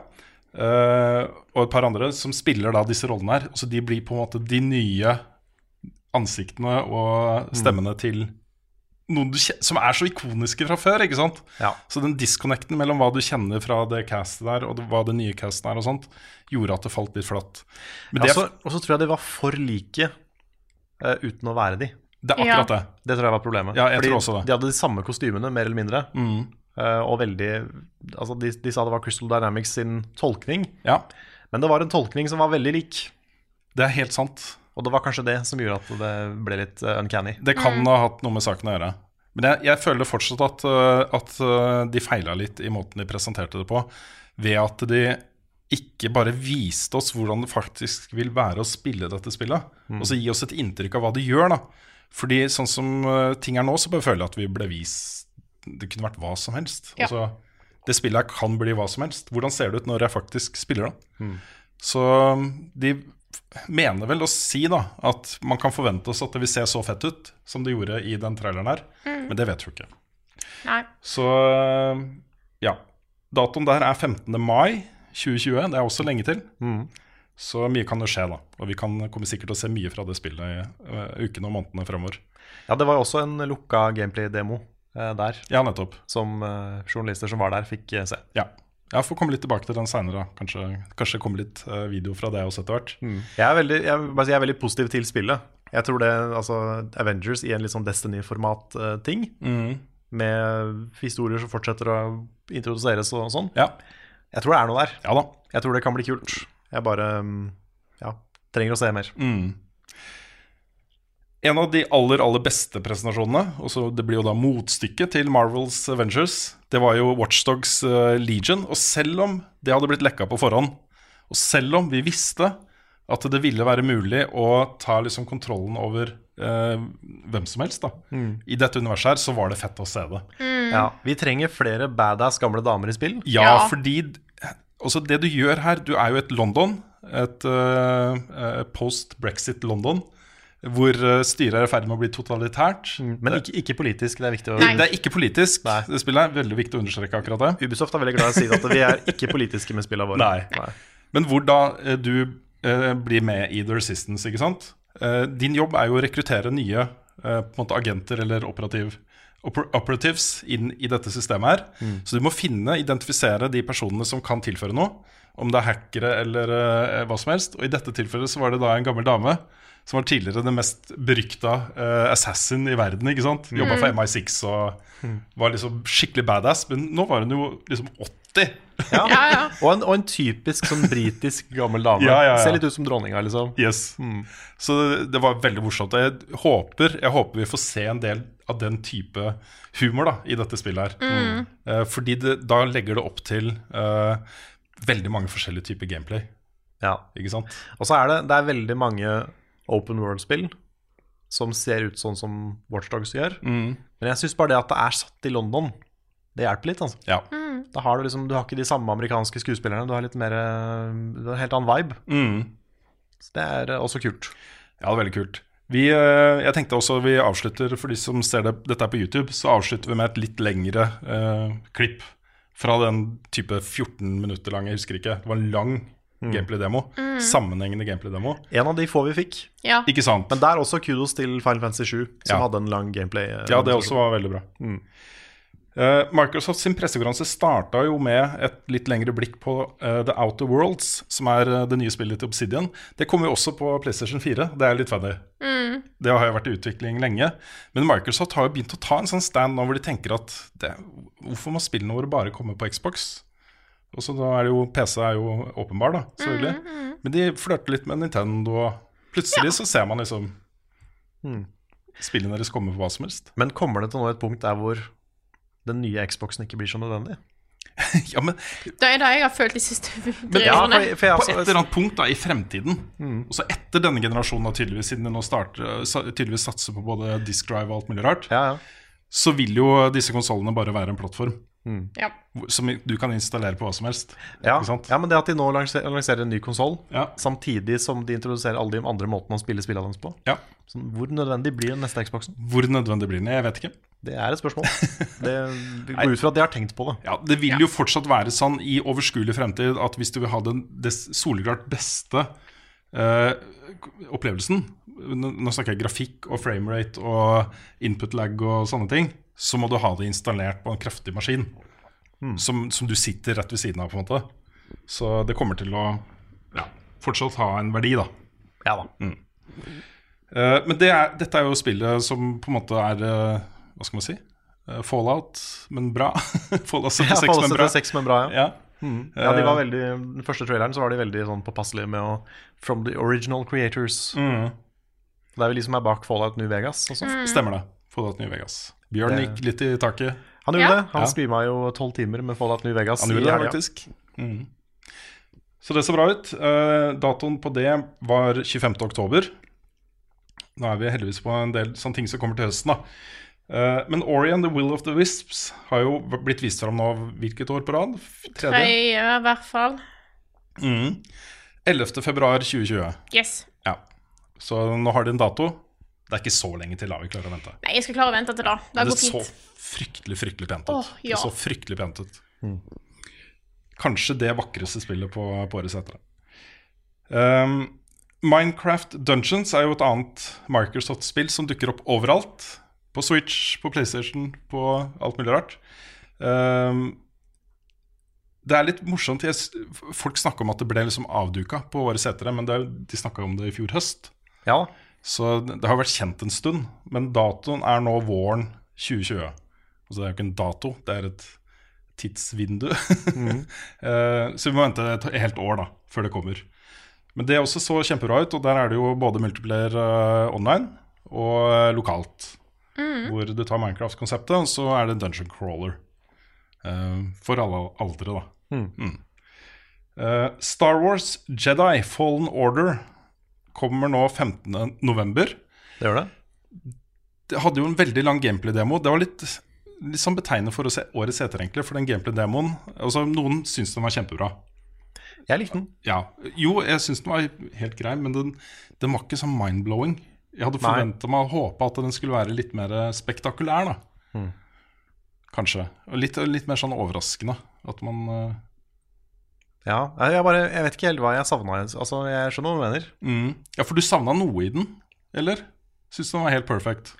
Uh, og et par andre som spiller da disse rollene her. Så de blir på en måte de nye ansiktene og stemmene til noen du som er så ikoniske fra før. ikke sant? Ja. Så den disconnecten mellom hva du kjenner fra det castet der, og det- hva det nye castet er, og sånt, gjorde at det falt litt flatt. Men det, Altså, og så tror jeg de var for like uh, uten å være de. det er akkurat det. Det tror jeg var problemet. Ja, jeg Fordi tror også det. De hadde de samme kostymene, mer eller mindre. Mm. Eh, og veldig Altså, de, de sa det var Crystal Dynamics sin tolkning, Ja, men det var en tolkning som var veldig lik. det er helt sant. Og det var kanskje det som gjorde at det ble litt eh, uncanny. Det kan ha hatt noe med saken å gjøre. Men jeg, jeg føler fortsatt at, øh, at de feila litt i måten de presenterte det på, ved at de ikke bare viste oss hvordan det faktisk vil være å spille dette spillet, og så gi oss et inntrykk av hva de gjør. da. Fordi sånn som ting er nå, så bare føler jeg at vi ble vist Det kunne vært hva som helst. Ja. Altså, det spillet her kan bli hva som helst. Hvordan ser det ut når jeg faktisk spiller det? Så de mener vel å si da at man kan forvente oss at det vil se så fett ut som det gjorde i den traileren her, men det vet vi ikke. Nei. Så ja. Datoen der er 15. mai 2020. Det er også lenge til. Så mye kan jo skje, da. Og vi kan, kommer sikkert til å se mye fra det spillet i øh, ukene og månedene fremover. Ja, det var jo også en lukka gameplay-demo eh, der, Ja, nettopp. som eh, journalister som var der, fikk eh, se. Ja. Jeg får komme litt tilbake til den seinere. Kanskje, kanskje komme litt video fra det også etter hvert. Jeg er, veldig, jeg, er veldig positiv til spillet. Jeg tror det, altså Avengers i en litt sånn Destiny-format-ting, med historier som fortsetter å introduseres og sånn, Ja. jeg tror det er noe der. ja da. Jeg tror det kan bli kult. Jeg bare mm, ja, trenger å se mer. En av de aller aller beste presentasjonene, og så det blir jo da motstykket til Marvels Avengers, det var jo Watchdogs Legion. Og selv om det hadde blitt lekka på forhånd, og selv om vi visste at det ville være mulig å ta liksom kontrollen over eh, hvem som helst da, i dette universet her, så var det fett å se det. Ja, vi trenger flere badass gamle damer i spill. Ja, Ja. fordi også det du gjør her Du er jo et London, et eh, eh, post-brexit London, hvor eh, styret er i ferd med å bli totalitært. Men ikke, ikke politisk, det er viktig å Nei. Det er ikke politisk, Nei. det spillet. er Veldig viktig å understreke akkurat det. Ubisoft er veldig glad i å si at vi er ikke politiske med spillene våre. Nei. Men hvor da eh, du eh, blir med i The Resistance, ikke sant? Eh, din jobb er jo å rekruttere nye eh, på en måte agenter eller operativ, oper operatives inn i dette systemet her. Så du må finne, identifisere de personene som kan tilføre noe. Om det er hackere eller eh, hva som helst. Og i dette tilfellet så var det da en gammel dame som var tidligere den mest berykta uh, assassin i verden. ikke sant? Jobba for MI6 og var liksom skikkelig badass. Men nå var hun jo liksom 80. Ja. Ja, ja. Og, en, og en typisk sånn britisk gammel dame. Ja, ja, ja. Ser litt ut som dronninga, liksom. Yes. Så det, det var veldig morsomt. Jeg håper, jeg håper vi får se en del av den type humor da, i dette spillet her. Eh, fordi det, da legger det opp til uh, veldig mange forskjellige typer gameplay. Ja. Ikke sant? Og så er det, det er veldig mange open world-spill som ser ut sånn som Watchdogs gjør. Men jeg syns bare det at det er satt i London, det hjelper litt. altså. Ja. Da har du liksom, du har ikke de samme amerikanske skuespillerne, du har litt mer Du har en helt annen vibe. Mm. Så det er eh, også kult. Ja, det er veldig kult. Vi, eh, jeg tenkte også vi avslutter, for de som ser det, dette er på YouTube, så avslutter vi med et litt lengre eh, klipp fra den type 14 minutter lange, jeg husker ikke. Det var en lang gameplay-demo. Sammenhengende gameplay-demo. En av de få vi fikk. ja. Ikke sant? Men der også kudos til Final Fantasy 7, som Ja. hadde en lang gameplay. eh, Ja, det også var veldig bra. Eh, Microsoft sin pressekonferanse starta jo med et litt lengre blikk på uh, The Outer Worlds, som er uh, det nye spillet til Obsidian. Det kommer jo også på PlayStation 4. Det er litt funny. Det har jo vært i utvikling lenge. Men Microsoft har jo begynt å ta en sånn stand nå hvor de tenker at det, hvorfor må spillene våre bare komme på Xbox? Og så da er det jo PC er jo åpenbar, da, selvfølgelig. Men de flørter litt med Nintendo, og plutselig så ser man liksom spillene deres komme på hva som helst. Men kommer det til nå et punkt der hvor den nye Xboxen ikke blir så nødvendig? Ja, men Det er det jeg har følt de siste men, Ja, for, for jeg, på et eller annet punkt da, i fremtiden, og så etter denne generasjonen, da, tydeligvis, siden de nå starter, tydeligvis satser på både disk drive og alt mulig rart, ja, ja. så vil jo disse konsollene bare være en plattform Ja. som du kan installere på hva som helst. Ja, Ikke sant? ja, men det at de nå lanserer, lanserer en ny konsoll, Ja. samtidig som de introduserer alle de andre måtene å spille spillene deres på, Ja. sånn, hvor nødvendig blir den neste Xboxen? Hvor nødvendig blir den? Jeg vet ikke. Det er et spørsmål. Det går ut fra at de har tenkt på det. Ja, Det vil jo fortsatt være sånn i overskuelig fremtid at hvis du vil ha den det soleklart beste eh, opplevelsen nå snakker jeg grafikk og framerate og input lag og sånne ting. Så må du ha det installert på en kraftig maskin som, som du sitter rett ved siden av. på en måte Så det kommer til å ja, fortsatt ha en verdi, da. Ja da. Eh, men det er, dette er jo spillet som på en måte er uh, Hva skal man si? Uh, Fallout, men bra. Fallout 76, Ja, Fallout men bra. 76, men bra, ja. Ja. Ja, de var veldig, Den første traileren så var de veldig sånn påpasselige med å From the original creators. Mm. Det er vel de som er bak Fallout New Vegas. Også. Stemmer det. Fallout New Vegas. Bjørn gikk litt i taket. Han gjorde Ja. det. Han Ja. streama jo tolv timer med Fallout New Vegas. Han gjorde det, faktisk. Mm. Så det så bra ut. Uh, datoen på det var 25. oktober. Nå er vi heldigvis på en del sånne ting som kommer til høsten. da Uh, Men Ori and the Will of the Wisps har jo blitt vist fram nå hvilket år på rad? Tredje? Tre, i hvert fall. Mm. 11. februar 2020. Yes. Ja. Så nå har de en dato. Det er ikke så lenge til da vi klarer å vente. Nei, jeg skal klare å vente til da. Det Det så fryktelig, fryktelig pent ut. Åh, ja. Det så fryktelig pent ut. Kanskje det vakreste spillet på, på årets etter. Um, Minecraft Dungeons er jo et annet Microsoft-spill som dukker opp overalt. På Switch, på PlayStation, på alt mulig rart. Um, det er litt morsomt. Jeg, folk snakker om at det ble liksom avduka på årets etere, men det, er de snakka om det i fjor høst. Ja, Så det har vært kjent en stund, men datoen er nå våren 2020. Altså det er jo ikke en dato, det er et tidsvindu. Mm. så vi må vente et helt år da, før det kommer. Men det også så kjempebra ut, og der er det jo både multiplayer eh, online og eh, lokalt. Hvor du tar Minecraft-konseptet, og så er det dungeon crawler. eh, for alle aldre, da. Mm. Eh, Star Wars Jedi Fallen Order kommer nå 15. november. det gjør det. Det hadde jo en veldig lang gameplay-demo. Det var litt, litt sånn betegnende for å se årets etter, egentlig. For den gameplay-demoen altså, Noen syns den var kjempebra. Jeg likte den. Ja, Jo, jeg syns den var helt grei, men den, den var ikke sånn mind-blowing Jeg hadde forventa meg å håpe at den skulle være litt mer spektakulær, da. Mm. Kanskje. Og litt, litt mer sånn overraskende. At man eh, Ja, jeg, bare, jeg vet ikke helt hva jeg savna. Altså, jeg skjønner hva du mener. mm. Ja, for du savna noe i den, eller? Syns den var helt perfect.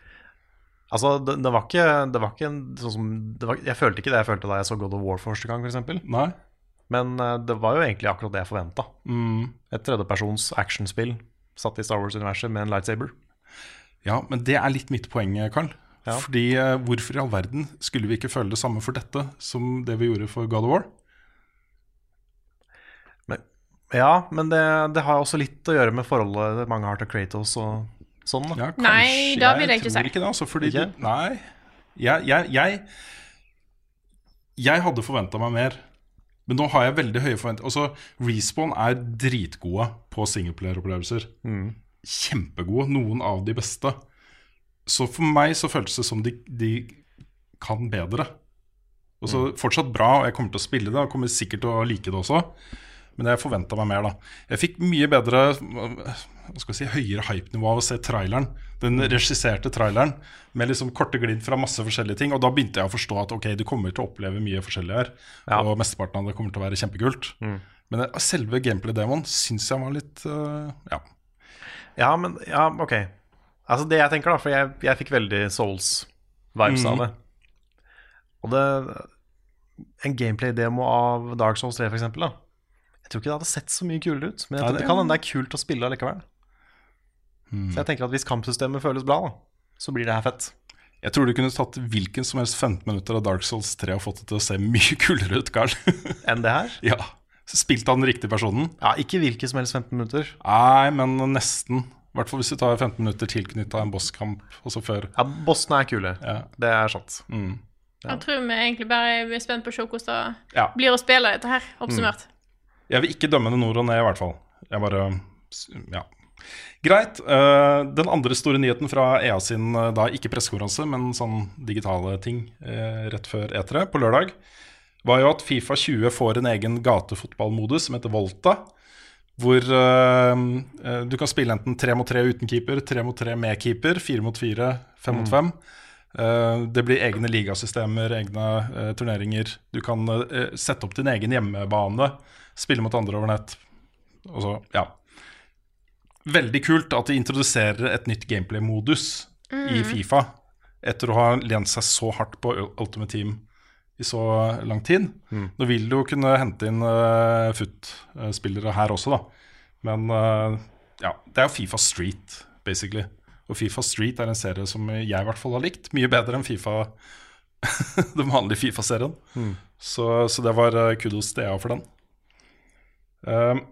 Altså, det, det var ikke, det var ikke en, sånn som det var, Jeg følte ikke det jeg følte da jeg så God of War for første gang, f.eks. Men eh, det var jo egentlig akkurat det jeg forventa. Mm. Et tredjepersons actionspill satt i Star Wars-universet med en lightsaber. Ja, men det er litt mitt poeng, Carl. Ja. Fordi eh, hvorfor i all verden skulle vi ikke føle det samme for dette som det vi gjorde for God of War? Ja, men det, det har også litt å gjøre med forholdet mange har til Kratos og sånn. Da. Ja, Nei, da vil jeg ikke tror si. ikke det, altså, fordi Ikke? du- Nei. Jeg, jeg, jeg, jeg hadde forventa meg mer. Men nå har jeg veldig høye forventninger. Altså, Respawn er dritgode på singleplayer-opplevelser. Mm. Kjempegode. Noen av de beste. Så for meg så føltes det som de, de kan bedre. Og så Mm. Fortsatt bra, og jeg kommer til å spille det. Og kommer sikkert til å like det også. Men jeg forventa meg mer, da. Jeg fikk mye bedre hva skal jeg si, høyere hype-nivå av å se traileren. Den regisserte traileren med liksom korte glimt fra masse forskjellige ting. Og da begynte jeg å forstå at ok, du kommer til å oppleve mye forskjellig her. Ja. Og mesteparten av det kommer til å være kjempekult. Men selve gameplay-demoen syns jeg var litt uh, Ja. Ja, men Ja, ok. Altså Det jeg tenker, da, for jeg, jeg fikk veldig Souls-vibes av Mhm. det. Og det En gameplay-demo av Dark Souls 3, for eksempel, da. Jeg tror ikke det hadde sett så mye kulere ut. Men jeg tror det- kan hende det er kult å spille allikevel. Så jeg tenker at hvis kampsystemet føles bra, da, så blir det her fett. Jeg tror du kunne tatt hvilken som helst 15 minutter av Dark Souls 3 og fått det til å se mye kulere ut, Carl. Enn det her? ja. Spilt av den riktige personen. Ja, ikke hvilke som helst 15 minutter. Nei, men nesten. I hvert fall hvis du tar 15 minutter tilknytta en bosskamp. Også før. Ja, bossene er kule. Ja. Det er sant. Mm. Jeg tror vi egentlig bare er spent på å se hvordan det blir å spille dette her, oppsummert. Jeg vil ikke dømme det nord og ned, i hvert fall. Jeg bare Ja. Greit. eh, den andre store nyheten fra EA sin, eh, da ikke pressekonferanse, men sånn digitale ting eh, rett før E3 på lørdag, var jo at Fifa 20 får en egen gatefotballmodus som heter Volta. Hvor du kan spille enten tre mot tre uten keeper, tre mot tre med keeper, fire mot fire, fem mot fem. Eh, det blir egne ligasystemer, egne eh, turneringer. Du kan eh, sette opp din egen hjemmebane, spille mot andre over nett. Og så, ja. Veldig kult at de introduserer et nytt gameplay-modus i Fifa. Etter å ha lent seg så hardt på Ultimate Team i så lang tid. Nå vil du jo kunne hente inn uh, FUT-spillere her også, da. Men uh, ja, det er jo Fifa Street, basically. Og Fifa Street er en serie som jeg i hvert fall har likt. Mye bedre enn Fifa den vanlige Fifa-serien. Så, så det var eh, kudos til EA for den. Um,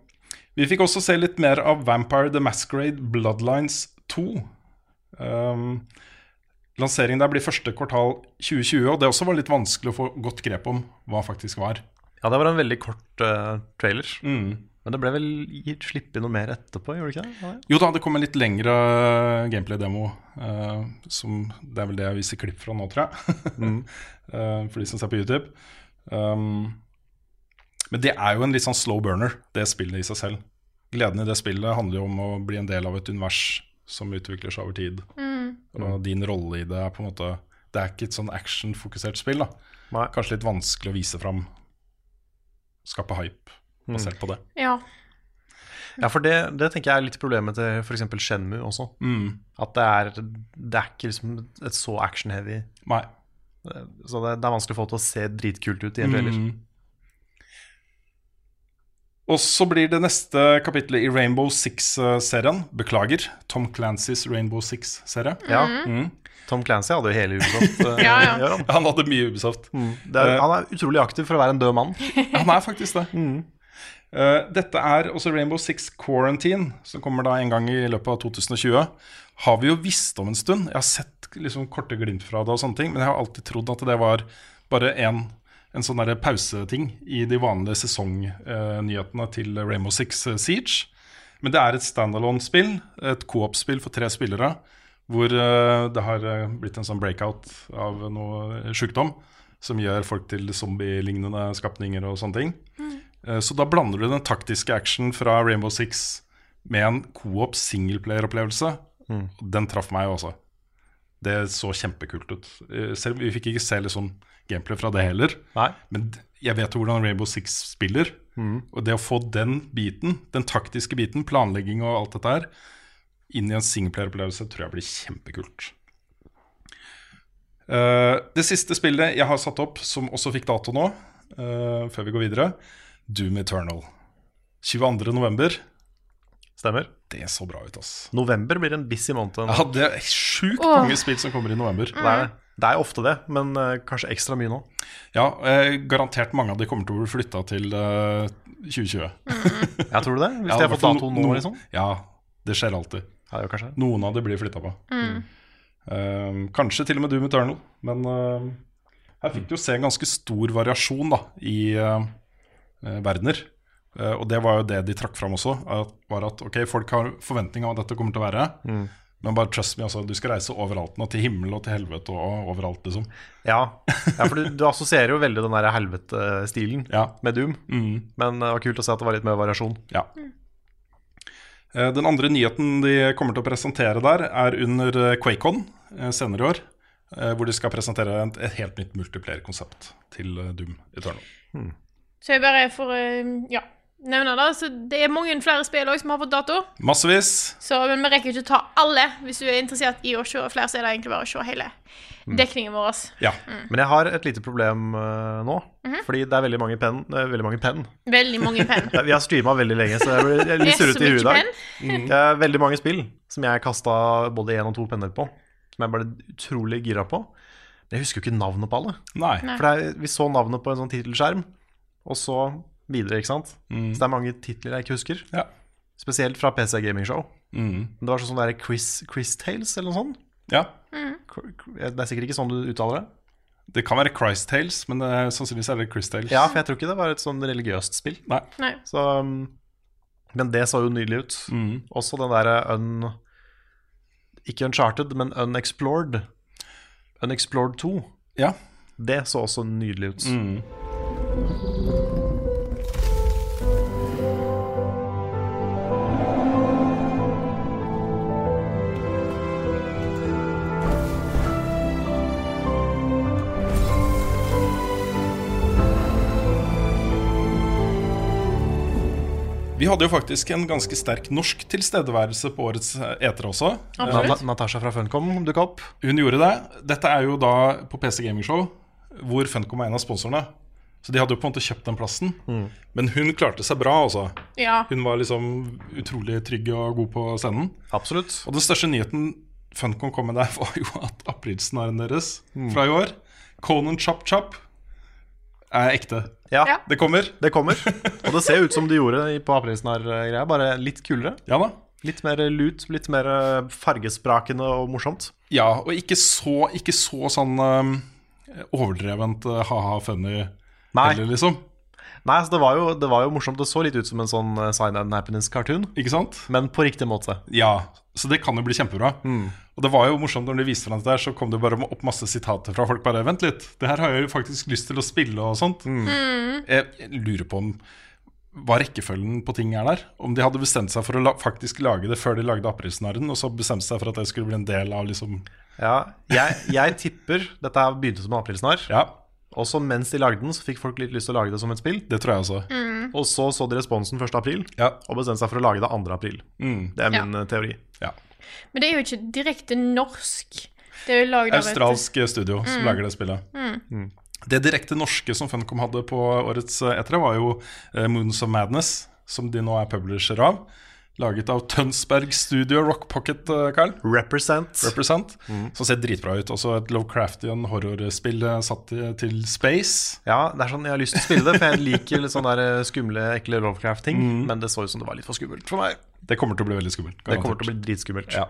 vi fikk også se litt mer av Vampire the Masquerade Bloodlines 2. Um, lanseringen der blir første kvartal 2020, og det også var litt vanskelig å få godt grep om hva faktisk var. Ja, det var en veldig kort uh, trailer. Mm. Men det ble vel gitt slipp i noe mer etterpå, gjorde det ikke det? Nei? Jo da, det kom en litt lengre gameplay-demo. Uh, som Det er vel det jeg viser klipp fra nå, tror jeg. Eh, for de som ser på YouTube. Um, men det er jo en litt sånn slow burner, det spillet i seg selv. Gleden i det spillet handler jo om å bli en del av et univers som utvikler seg over tid. Og din rolle i det er på en måte Det er ikke et sånn action-fokusert spill. da Nei. Kanskje litt vanskelig å vise fram. Skape hype basert på det. Ja. Ja, for det, det tenker jeg er litt problemet til f.eks. Shenmue også. Mm. At det er, det er ikke liksom et så action-heavy Nei. Så det, det er vanskelig å få til å se dritkult ut i en trailer. Mm. Og så blir det neste kapittelet i Rainbow Six-serien. Beklager. Tom Clancys Rainbow Six-serie. Ja. Mm. Tom Clancy hadde jo hele Ubisoft. eh, Ja, ja. han. Hadde mye Ubisoft. Det er, han er utrolig aktiv for å være en død mann. Han er faktisk det. Eh, dette er også Rainbow Six Quarantine, som kommer da en gang i løpet av 2020. Har vi jo visst om en stund. Jeg har sett liksom korte glimt fra det, og sånne ting, men jeg har alltid trodd at det var bare en, en sånn pauseting i de vanlige sesongnyhetene til Rainbow Six Siege. Men det er et standalone-spill, et coop-spill for tre spillere, hvor eh, det har eh, blitt en sånn breakout av noe sjukdom som gjør folk til zombie-lignende skapninger og sånne ting. Eh, Så da blander du den taktiske action fra Rainbow Six med en co-op singleplayer-opplevelse Den traff meg også. Det så kjempekult ut. Eh, Selv vi fikk ikke se liksom gameplay fra det heller. Nei. Men jeg vet jo hvordan Rainbow Six spiller. Og det å få den biten, den taktiske biten, planlegging og alt dette her, inn i en singleplayer-opplevelse, tror jeg blir kjempekult. Uh, det siste spillet jeg har satt opp, som også fikk dato nå, uh, før vi går videre, Doom Eternal. 22. november. Stemmer. Det så bra ut, ass. November blir en busy måned. Ja, det er sjukt Åh. mange spill som kommer i november. Det er, det er ofte det, men uh, kanskje ekstra mye nå. Ja, eh, garantert mange av de kommer til å bli flytta til uh, 2020. Jeg tror du det? Hvis Ja, de har fått datoen nå, no- liksom? Ja, det skjer alltid. Ja, det kanskje det. Noen av de blir flytta på. Eh, kanskje til og med Doom Eternal, men eh, her fikk du jo se en ganske stor variasjon da, i verdener. Eh, og det var jo det de trakk fram også, at, var at ok, folk har forventninger om at dette kommer til å være. Men bare trust me, altså, du skal reise overalt nå, til himmel og til helvete og overalt, liksom. Ja, ja for du, du assosierer jo veldig den der helvete-stilen Ja. med Doom. Mm. Men det var kult å se at det var litt mer variasjon. Ja. Eh, Den andre nyheten de kommer til å presentere der, er under eh, QuakeCon eh, senere i år. eh, Hvor de skal presentere et, helt nytt multiplayer-konsept til eh, Doom Eternal. Så jeg bare får eh, ja, nevne det. Så det er mange flere spill også som har fått dato. Massevis. Så, men vi rekker ikke å ta alle. Hvis du er interessert i å se flere, så er det egentlig bare å se hele dekningen vår. Ja. Men jeg har et lite problem uh, nå. Fordi det er veldig mange penn. Veldig mange penn. Veldig mange penn. Vi har streama veldig lenge, så jeg blir litt surrete i huet i dag. penn. Det er veldig mange spill som jeg kasta både én og to penner på. Som jeg ble utrolig gira på. Men jeg husker jo ikke navnet på alle. Nei. For det er, vi så navnet på en sånn tittelskjerm, og så videre, ikke sant. Så det er mange titler jeg ikke husker. Ja. Spesielt fra PC Gaming Show. Mm. Det var sånn der Chris, Chris Tales eller noe sånt. ja. K- Det er sikkert ikke sånn du uttaler det. Det kan være Christ Tales, men det er, sannsynligvis er det Chris Tales. Ja, for jeg tror ikke det var et sånn religiøst spill. Nei. Nei. Så, um, men det så jo nydelig ut. Mm. Også den derre un... Ikke Uncharted, men Unexplored. Unexplored 2. Ja. Det så også nydelig ut. Mm. Vi hadde jo faktisk en ganske sterk norsk tilstedeværelse på årets etere også. Nata Natasha fra Funcom dukka opp. Hun gjorde det. Dette er jo da på PC Gaming Show, hvor Funcom er en av sponsorene. Så de hadde jo på en måte kjøpt den plassen. Men hun klarte seg bra, altså. Ja. Hun var liksom utrolig trygg og god på scenen. Absolutt. Og den største nyheten Funcon kom med der, var jo at aprilsnaren deres fra i år, Conan Chop Chop, er ekte. Ja, Ja. Det kommer. det kommer. Og det ser ut som de gjorde på aprilsnarr-greia, bare litt kulere. Ja da. Litt mer lut, litt mer eh, fargesprakende og morsomt. Ja, og ikke så, ikke så sånn um, overdrevent uh, ha-ha funny Nei. heller, liksom. Nei, altså det var, jo, det var jo morsomt. Det så litt ut som en sånn eh, Sign and Happiness-cartoon, Ikke sant? men på riktig måte. Ja, så det kan jo bli kjempebra. Og det var jo morsomt når de viste fram det her, så kom det bare opp masse sitater fra folk. Bare vent litt, det her har jeg jo faktisk lyst til å spille og sånt. Jeg, jeg lurer på om hva rekkefølgen på ting er der. Om de hadde bestemt seg for å la, faktisk lage det før de lagde Aprilsnarren, og så bestemte seg for at det skulle bli en del av liksom Ja, jeg, jeg tipper Dette begynte som en aprilsnarr. Ja, Og så mens de lagde den, så fikk folk litt lyst til å lage det som et spill. det tror jeg også. Og så så de responsen 1. april, Ja. og bestemte seg for å lage det 2. april. Mm. Det er min ja. teori. ja. Men det er jo ikke direkte norsk. Det er jo lagd av et Australsk studio som lager det spillet. Mm. Det direkte norske som Funcom hadde på årets E3, var jo eh, Moons of Madness, som de nå er publisher av. Laget av Tønsberg Studio Rock Pocket, eh, Carl. Represent. Represent. Som ser dritbra ut. Også et Lovecraftian horrorspill eh, satt til, space. Ja, det er sånn, Jeg har lyst til å spille det, for jeg liker litt sånne der eh, skumle, ekle Lovecraft-ting. Men det så ut som det var litt for skummelt for meg. Det kommer til å bli veldig skummelt. Det kommer til å bli dritskummelt. Ja.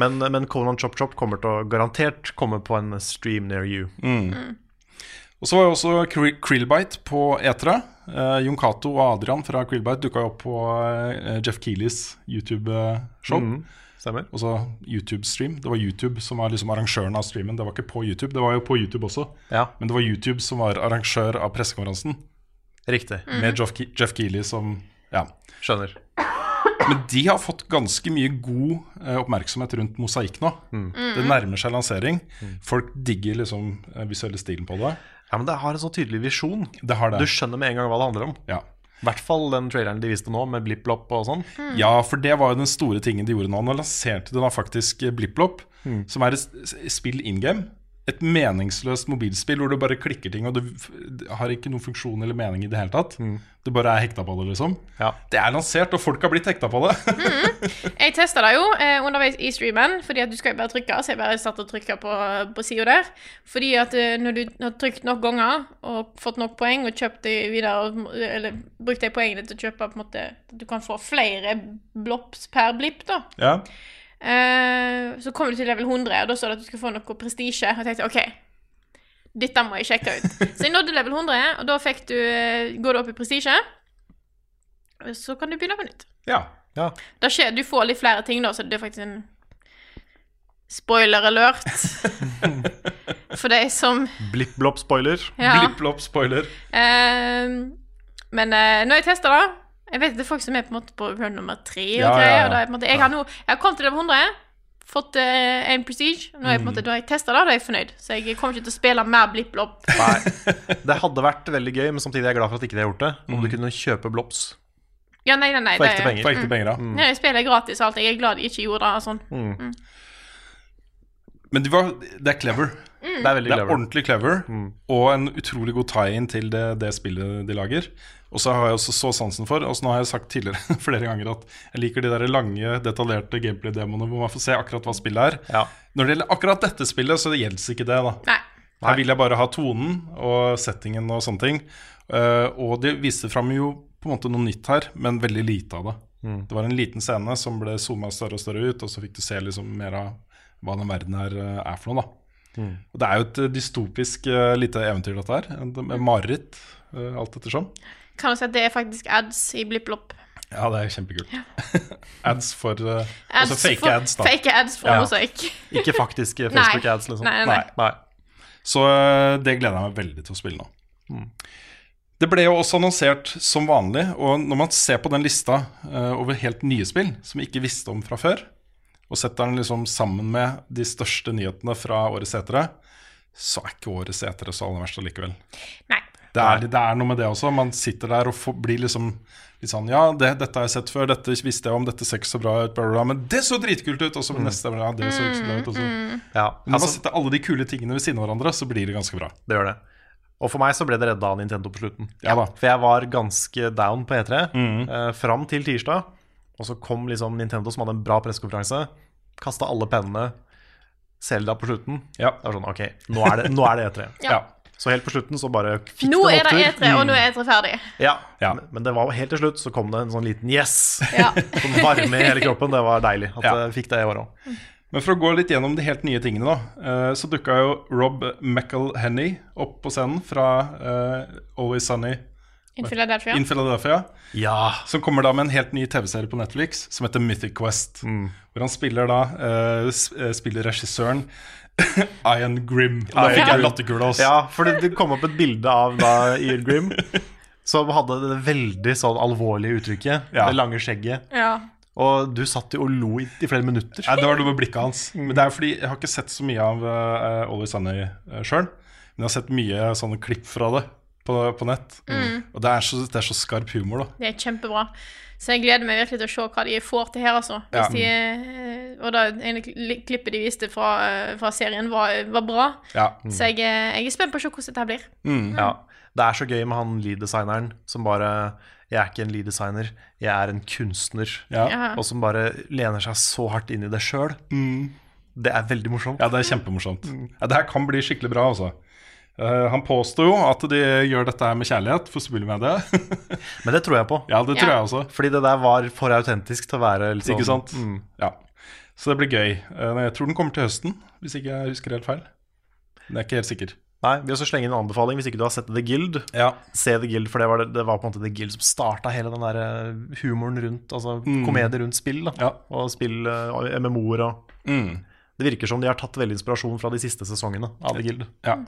Men, men Conan Chop Chop kommer til å garantert komme på en stream near you. Og så var jo også Krill- Krillbite på E3. Eh, Jon Cato og Adrian fra Krillbite dukka jo opp på uh, Jeff Keeleys YouTube-show. Mm, stemmer. Også YouTube-stream. Det var YouTube som var liksom arrangøren av streamen. Det var ikke på YouTube, det var jo på YouTube også. Ja, Men det var YouTube som var arrangør av pressekonferansen. riktig. Med Jeff, Ke Jeff Keeley som Ja. Skjønner. Men de har fått ganske mye god eh, oppmerksomhet rundt mosaikk nå. Det nærmer seg lansering. Folk digger liksom eh, visuelle stilen på det. Ja, men det har en så tydelig visjon. Det har det. Du skjønner med en gang hva det handler om. Ja. I hvert fall den traileren de viste nå, med blipp-blopp og sånn. Ja, for det var jo den store tingen de gjorde nå. Nå lanserte de da faktisk BlippLopp, som er et spill in game. Et meningsløst mobilspill hvor du bare klikker ting, og det har ikke noen funksjon eller mening i det hele tatt. Du bare er hekta på det, liksom. Ja. Det er lansert, og folk har blitt hekta på det. Jeg testa det jo eh, underveis i streamen, fordi at du skal jo bare trykke. Så jeg bare satt og trykka på, på sida der. Fordi at eh, når du har trykt nok ganger og fått nok poeng og kjøpt det videre, og- eller brukt de poengene til å kjøpe på en måte at Du kan få flere blops per blipp, da. Ja. Eh, så kom du til level 100, og da så det at du skulle få noe prestisje. Og jeg tenkte OK, dette må jeg sjekke ut. Så jeg nådde level 100, og da fikk du, eh, går du opp i prestisje. Så kan du begynne på nytt. ja. Ja. Da skjer, du får litt flere ting, da, så det er faktisk en spoiler alert. For de som Blipp-blopp-spoiler. Ja. BlippLopp, spoiler. Eh, men eh, når jeg tester det Jeg vet det er folk som er på en måte på run nummer tre. Og Ja, ja, greier, ja. og da er jeg, på en måte, jeg, har nå, jeg har kommet til level 100, fått uh, en prestige. Nå er jeg på en måte, Da har jeg testa det, da er jeg fornøyd. Så jeg kommer ikke til å spille mer blipp-blopp. Nei. Det hadde vært veldig gøy, men samtidig er jeg glad for at ikke de har gjort det. Om du kunne kjøpe blops Ja, nei, nei, nei. for ekte penger. For ekte penger, ja. Jeg spiller gratis og alt. Jeg er glad de ikke gjorde det sånn. Men det, var, det er clever. Det er veldig Det er clever. ordentlig clever, og en utrolig god tie-in til det, det spillet de lager. Og så har jeg også så sansen for Og så nå har jeg sagt tidligere flere ganger at jeg liker de der lange, detaljerte gameplay-demoene hvor man får se akkurat hva spillet er. Ja. Når det gjelder akkurat dette spillet, så gjelder ikke det. da Nei. Her vil jeg bare ha tonen og settingen og sånne ting. Uh, og det viste fram jo på en måte noe nytt her, men veldig lite av det. Det var en liten scene som ble zooma større og større ut, og så fikk du se liksom mer av hva den verden her eh, er for noe. da Og Det er jo et dystopisk uh, lite eventyr, dette her. Mareritt, uh, alt ettersom. Kan du si at det er faktisk ads i blipp-blopp? Ja, det er kjempekult. ads for uh, Ads Altså fake for- ads, da. Fake ads for Ja. Mosaikk. Ikke faktiske Facebook-ads, liksom. Nei, nei, nei. Så eh, det gleder jeg meg veldig til å spille nå. Det ble jo også annonsert som vanlig, og når man ser på den lista uh, over helt nye spill som vi ikke visste om fra før, og setter den liksom sammen med de største nyhetene fra årets etere, så er ikke årets etere så aller verst allikevel. Nei. Det er, det er noe med det også. Man sitter der og får, blir liksom litt sånn Ja, det, dette har jeg sett før, dette visste jeg om, dette ser ikke så bra ut, bla, bla, bla, men det så dritkult ut! Og så neste ja, det så ikke så bra ut. Og så. Ja, Når man altså, setter alle de kule tingene ved siden av hverandre, så blir det ganske bra. det gjør det. Og for meg så ble det redda av Nintendo på slutten. Ja da. For jeg var ganske down på E3 eh, fram til tirsdag. Og så kom liksom Nintendo, som hadde en bra pressekonferanse, kasta alle pennene, Selda på slutten. Ja. Det var sånn, ok, nå er det, nå er det E3. Ja. Så helt på slutten så bare fikk Nå det er det. E3, og nå er E3 ferdig. Ja. Ja. Men- det var helt til slutt så kom det en sånn liten yes. Ja. Som varme i hele kroppen. Det var deilig at Ja. jeg fikk det i år òg. Men for å gå litt gjennom de helt nye tingene, da, eh, så dukka jo Rob McElhenny opp på scenen fra eh, Always Sunny In Philadelphia. in Philadelphia. Ja. Som kommer da med en helt ny TV-serie på Netflix som heter Mythic Quest. Hvor han spiller da uh, eh, spiller regissøren Ian Grim. Da fikk jeg også. Ja, for det, det kom opp et bilde av da Ian Grim som hadde det veldig sånn alvorlige uttrykket. Ja. Det lange skjegget. Ja. Og du satt jo og lo i, i flere minutter. Nei, det var noe med blikket hans. Men det er fordi Jeg har ikke sett så mye av uh, Always Sunny uh, sjøl. Men jeg har sett mye sånne klipp fra det på, på nett. Og det er, så, det er så skarp humor, da. Det er kjempebra. Så jeg gleder meg virkelig til å se hva de får til her, altså. Hvis Ja. de, eh, og da ene klippet de viste fra, eh, fra serien, var, var bra. Ja. Så jeg, er- jeg er spent på å se hvordan dette blir. Ja. Det er så gøy med han lead-designeren som bare Jeg er ikke en lead-designer, jeg er en kunstner. Ja. Og som bare lener seg så hardt inn i det sjøl. Det er veldig morsomt. ja, det er kjempemorsomt. Ja, det her kan bli skikkelig bra, altså. Eh, han påstår jo at de gjør dette her med kjærlighet for spillmediet. Men det tror jeg på. ja, det tror Ja. jeg også. Fordi det der var for autentisk til å være liksom, Ikke sant? Mm. Ja. Så det blir gøy. Eh, Jeg tror den kommer til høsten, hvis ikke jeg husker helt feil. Men jeg er ikke helt sikker. Nei, vi også slenge inn en anbefaling hvis ikke du har sett The Guild. Ja. Se The Guild, for det var, det var på en måte The Guild som starta hele den der eh, humoren rundt Altså komedie rundt spill. da Mm. Ja. Og spill, og MMO-er og Mm. Det virker som de har tatt veldig inspirasjon fra de siste sesongene av The Guild. ja.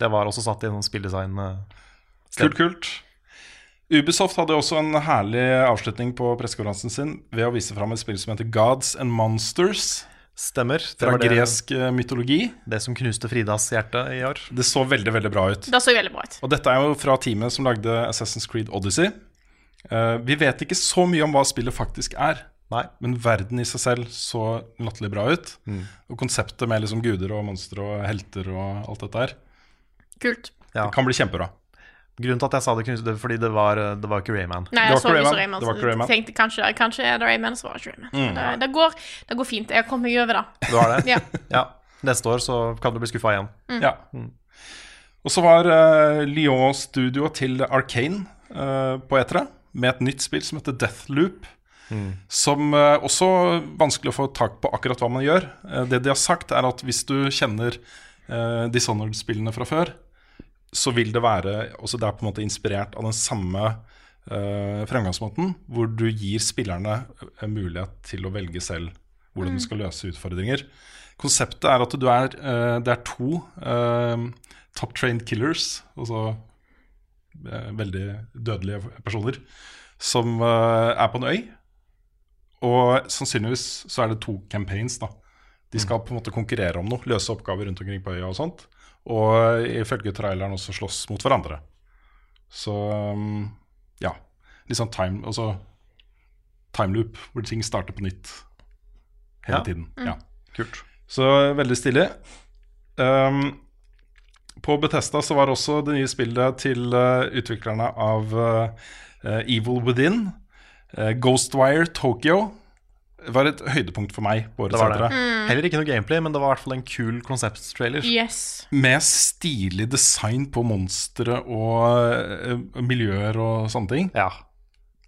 Det var også satt i en sånn spilldesign eh, Kult, kult. Ubisoft hadde også en herlig avslutning på pressekonferansen sin ved å vise fram et spill som heter Gods and Monsters. Stemmer. Det Fra var det, gresk eh, mytologi. det som knuste Fridas hjerte i år. Det så veldig veldig bra ut. Det så veldig bra ut. Og dette er jo fra teamet som lagde Assassin's Creed Odyssey. Uh, vi vet ikke så mye om hva spillet faktisk er, Nei. men verden i seg selv så latterlig bra ut. Og konseptet med liksom guder og monstre og helter og alt dette her, Kult. Ja. det kan bli kjempebra. Grunnen til at jeg sa det knuste, fordi det var, det var ikke Rayman. Nei, jeg så ikke Rayman. Rayman, Det var så ikke Rayman. jeg tenkte kanskje, kanskje er det Rayman, så var det ikke Rayman. Det, det, går, det går fint. Jeg kommer meg over det. Du har det? Ja. ja. Neste år så kan du bli skuffa igjen. Ja. Og så var uh, Lyon-studioet til Arcane uh, på etere med et nytt spill som heter Deathloop. Som uh, også vanskelig å få tak på akkurat hva man gjør. Uh, det de har sagt, er at hvis du kjenner uh, Dishonored-spillene fra før, så vil det være også Det er på en måte inspirert av den samme uh, fremgangsmåten, hvor du gir spillerne en mulighet til å velge selv hvordan du skal løse utfordringer. Konseptet er at du er, uh, det er to uh, top trained killers, altså eh, veldig dødelige personer, som eh, er på en øy. Og sannsynligvis så er det to campaigns, da. De skal på en måte konkurrere om noe, løse oppgaver rundt omkring på øya og sånt. Og ifølge traileren også slåss mot hverandre. Så um, ja. Litt sånn time Altså timeloop, hvor ting starter på nytt hele Ja. tiden. Ja. Kult. Så veldig stilig. Um, på Bethesda så var også det nye spillet til uh, utviklerne av uh, uh, Evil Within, uh, Ghostwire Tokyo, var et høydepunkt for meg på Det årets var det. Mm. Heller ikke noe gameplay, men det var i hvert fall en kul konsept-trailer. Yes. Med stilig design på monstre og uh, miljøer og sånne ting. Ja.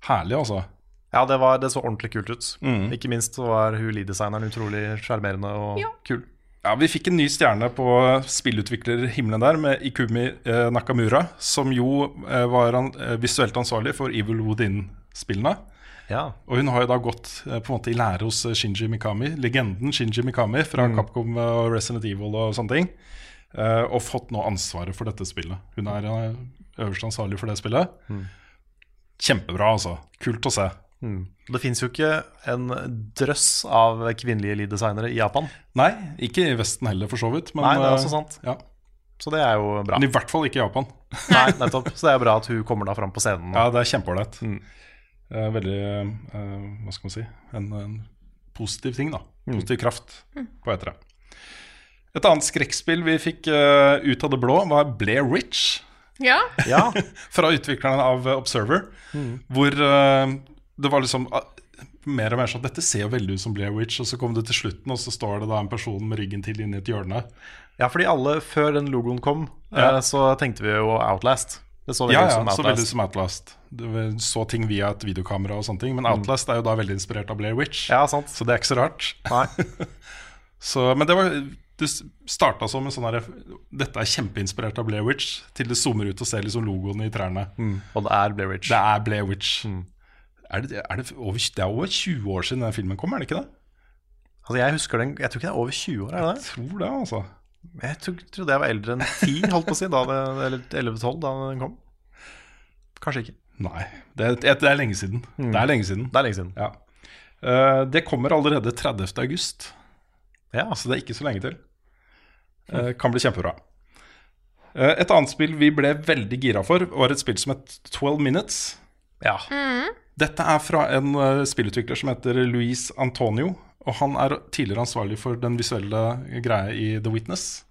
Herlig, altså. Ja, det, var, det så ordentlig kult ut. Mm. Ikke minst så var hun lead-designeren utrolig sjarmerende og Ja. kul. Ja, Vi fikk en ny stjerne på spillutviklerhimmelen der, med Ikumi eh, Nakamura, som jo eh, var an, visuelt ansvarlig for Evil Within-spillene. Ja. Og hun har jo da gått eh, på en måte i lære hos eh, Shinji Mikami, legenden Shinji Mikami fra Capcom og Resident Evil og sånne ting, eh, og fått nå ansvaret for dette spillet. Hun er øverst ansvarlig for det spillet. Kjempebra, altså. Kult å se. Mm. Det fins jo ikke en drøss av kvinnelige lead-designere i Japan, Nei, ikke i Vesten heller, for så vidt. Men, Nei, det er eh, også sant. Ja. så det er jo bra. Men i hvert fall ikke i Japan. Nei, nettopp. Så det er bra at hun kommer da fram på scenen. Ja, det er kjempeålreit. Mm. Eh, veldig eh, Hva skal man si en, en positiv ting, da. Mm. Positiv kraft på etere. Et annet skrekkspill vi fikk eh, ut av det blå, var Blair Witch. Ja. Ja, Fra utviklerne av Observer. Mm. Hvor det var liksom ah, mer og mer sånn Dette ser jo veldig ut som Blair Witch. Og så kommer det til slutten, og så står det da en person med ryggen til inni et hjørne. ja fordi alle før den logoen kom, Ja. så tenkte vi jo Outlast. Det så veldig Ja, ut ja, som så veldig som Outlast. Du så ting via et videokamera og sånne ting. Men Outlast er jo da veldig inspirert av Blair Witch. Ja, sant. Så det er ikke så rart. Nei. Så, men det var Det starta som en sånn her Dette er kjempeinspirert av Blair Witch, til det zoomer ut og ser liksom logoene i trærne. Og det er Blair Witch. Det er Blair Witch. Er det, er det, over, det er over 20 år siden den filmen kom, er det ikke det? Altså, jeg husker den Jeg tror ikke det er over 20 år, er det? Jeg tror det, altså. Jeg trodde jeg var eldre enn 10, holdt på å si, da det, eller 11-12 da den kom. Kanskje ikke. Nei. Det, er- det er lenge siden. Det er lenge siden. Det er lenge siden. Ja. Uh, det kommer allerede 30. august, Ja, så det er ikke så lenge til. Uh, kan bli kjempebra. Uh, et annet spill vi ble veldig gira for, var et spill som het 12 Minutes. ja. Dette er fra en spillutvikler som heter Luis Antonio. Og han er tidligere ansvarlig for den visuelle greia i The Witness.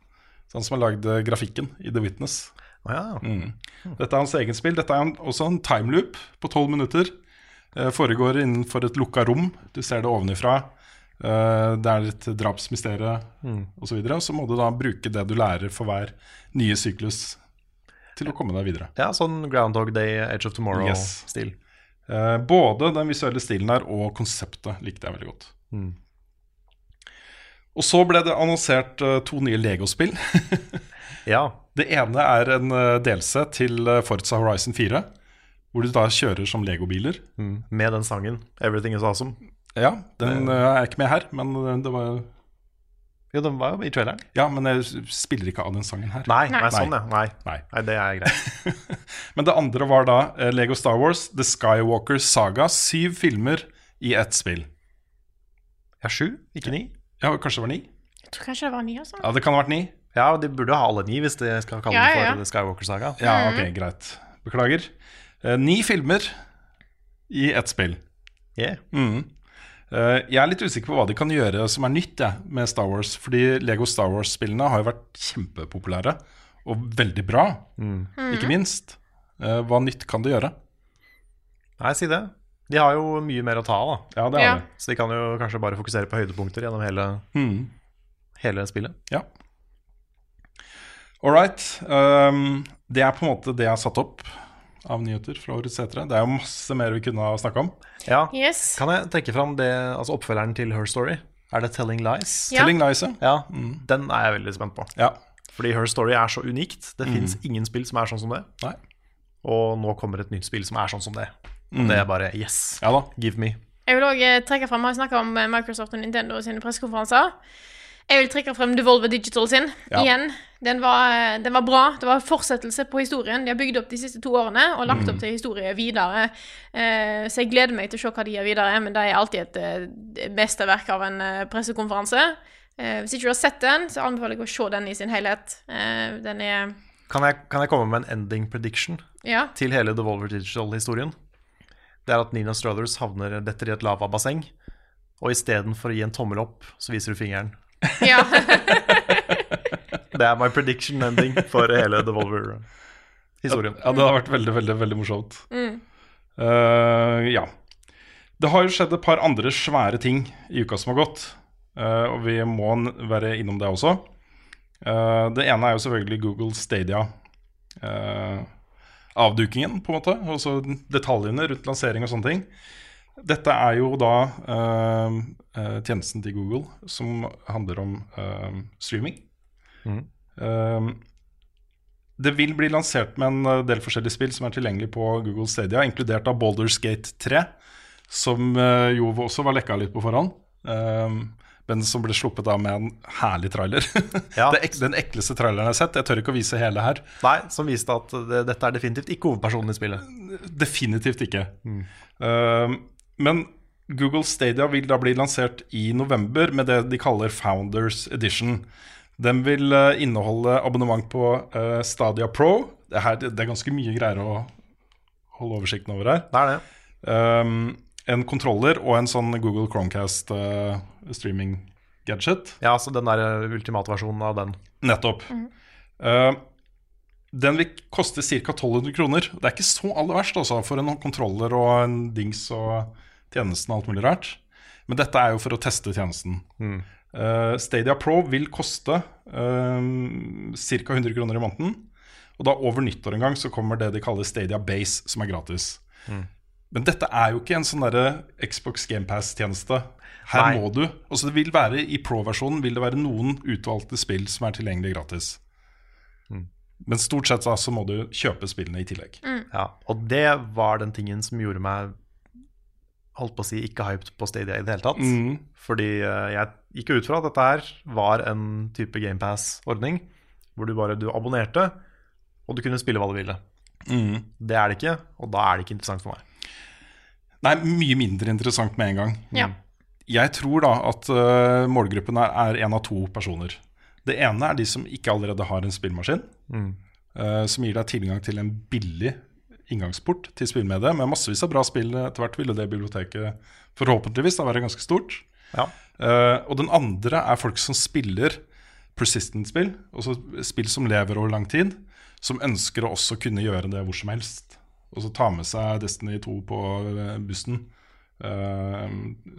Så Han som har lagd eh, grafikken i The Witness. Ja. Mm. Dette er hans eget spill. Dette er også en timeloop på tolv minutter. Eh, foregår innenfor et lukka rom. Du ser det ovenifra. Eh, det er et drapsmysterium Mm. osv. Så, videre. så må du da bruke det du lærer for hver nye syklus til å komme deg videre. ja, sånn Groundhog Day, Edge of Tomorrow-stil. Eh, både den visuelle stilen her og konseptet likte jeg veldig godt. Mm. Og så ble det annonsert eh, to nye Lego-spill. Ja. Det ene er en uh, DLC til eh, Forza Horizon 4. Hvor du da kjører som legobiler. Mm. Med den sangen 'Everything Is Awesome'. Ja, den eh, er ikke med her, men eh, det var Jo, den var jo i traileren. Ja, men jeg spiller ikke av den sangen her. Nei, nei. Nei. sånn, ja. Nei. Nei. nei, det er greit. Men det andre var da eh, Lego Star Wars, The Skywalker Saga. Syv filmer i ett spill. Ja, sju, ikke ni. Ja, kanskje det var ni? Jeg tror kanskje det var ni, også. Ja, det kan ha vært ni. Ja, de burde ha alle ni hvis de skal kalle Ja, den for ja, ja. The Skywalker Saga. Ja, ok, greit. Beklager. Uh, ni filmer i ett spill. Yeah. Mm. Uh, jeg er litt usikker på hva de kan gjøre som er nytt jeg, med Star Wars. Fordi Lego Star Wars-spillene har jo vært kjempepopulære, og veldig bra, ikke minst. Uh, hva nytt kan de gjøre? Nei, si det. De har jo mye mer å ta av, da. Ja, det Ja. har de. Så de kan jo kanskje bare fokusere på høydepunkter gjennom hele, Mm. hele spillet. Ja. All right. Um, det er på en måte det jeg har satt opp av nyheter fra årets setere. Det er jo masse mer vi kunne ha snakka om. Ja. Yes. Kan jeg trekke fram det, altså oppfølgeren til Her Story? Er det Telling Lies? Ja. Telling Lies, ja. Ja, den er jeg veldig spent på. ja. Fordi Her Story er så unikt. Det fins ingen spill som er sånn som det. Nei. Og nå kommer et nytt spill som er sånn som det. Og det er bare yes, Ja da. give me. Jeg vil også eh, trekke frem, Vi har snakka om eh, Microsoft og Nintendo sine pressekonferanser. Jeg vil trekke frem Devolver Digital sin Ja. igjen. Den var, eh, den var bra. Det var fortsettelse på historien de har bygd opp de siste to årene, og lagt opp til historie videre. Eh, så jeg gleder meg til å se hva de gjør videre, men det er alltid et mesterverk av en pressekonferanse. Eh, hvis ikke du har sett den, så anbefaler jeg å se den i sin helhet. Eh, den er Kan jeg, kan jeg komme med en ending prediction Ja. til hele Devolver Digital-historien? Det er at Nina Struthers havner detter i et lavabasseng, og istedenfor å gi en tommel opp, så viser du fingeren. ja. Det er my prediction ending for hele Devolver-historien. Ja, det har vært veldig, veldig, veldig morsomt. Eh, ja. Det har jo skjedd et par andre svære ting i uka som har gått. uh, og vi må være innom det også. Uh, det ene er jo selvfølgelig Google Stadia. eh, avdukingen, på en måte. Altså detaljene rundt lansering og sånne ting. Dette er jo da eh, tjenesten til Google som handler om eh, streaming. Eh, det vil bli lansert med en eh, del forskjellige spill som er tilgjengelig på Google Stadia, inkludert av Boulders Gate 3, som eh, jo også var lekka litt på forhånd. eh, men som ble sluppet av med en herlig trailer. Ja. ek den ekleste traileren jeg har sett. Jeg tør ikke å vise hele her. Nei, som viste at det, dette er definitivt ikke hovedpersonen i spillet. Definitivt ikke. Eh, men Google Stadia vil da bli lansert i november med det de kaller Founders Edition. Den vil uh, inneholde abonnement på uh, Stadia Pro. Det, her, det er ganske mye greier å holde oversikten over her. Det er det. Um, en kontroller og en sånn Google Chromecast uh, streaming gadget. Ja, så den der eh, ultimatversjonen av den. Nettopp. Uh, den vil koste ca. 1200 kroner. Det er ikke så aller verst altså, for en kontroller og en dings og tjenesten og alt mulig rart. Men dette er jo for å teste tjenesten. Uh, Stadia Pro vil koste uh, ca. 100 kroner i måneden. Og da over nyttår en gang så kommer det de kaller Stadia Base, som er gratis. Men dette er jo ikke en sånn der Xbox GamePass-tjeneste. Her Nei. må du altså det vil være I Pro-versjonen vil det være noen utvalgte spill som er tilgjengelig gratis. Men stort sett så, så må du kjøpe spillene i tillegg. Ja, og det var den tingen som gjorde meg holdt på å si ikke hyped på Stadia i det hele tatt. Mm. Fordi eh, jeg gikk jo ut fra at dette her var en type GamePass-ordning hvor du bare du abonnerte, og du kunne spille hva du ville. Mm. Det er det ikke, og da er det ikke interessant for meg. Nei, mye mindre interessant med en gang. Ja. Jeg tror da at uh, målgruppen er, er en av to personer. Det ene er de som ikke allerede har en spillmaskin, øh, som gir deg tilgang til en billig inngangsport til spillmediet med massevis av bra spill. Etter hvert ville det biblioteket forhåpentligvis da være ganske stort. Ja. Uh, og den andre er folk som spiller persistent-spill, altså spill som lever over lang tid, som ønsker å også kunne gjøre det hvor som helst. Og så ta med seg Destiny 2 på eh, bussen. Uh,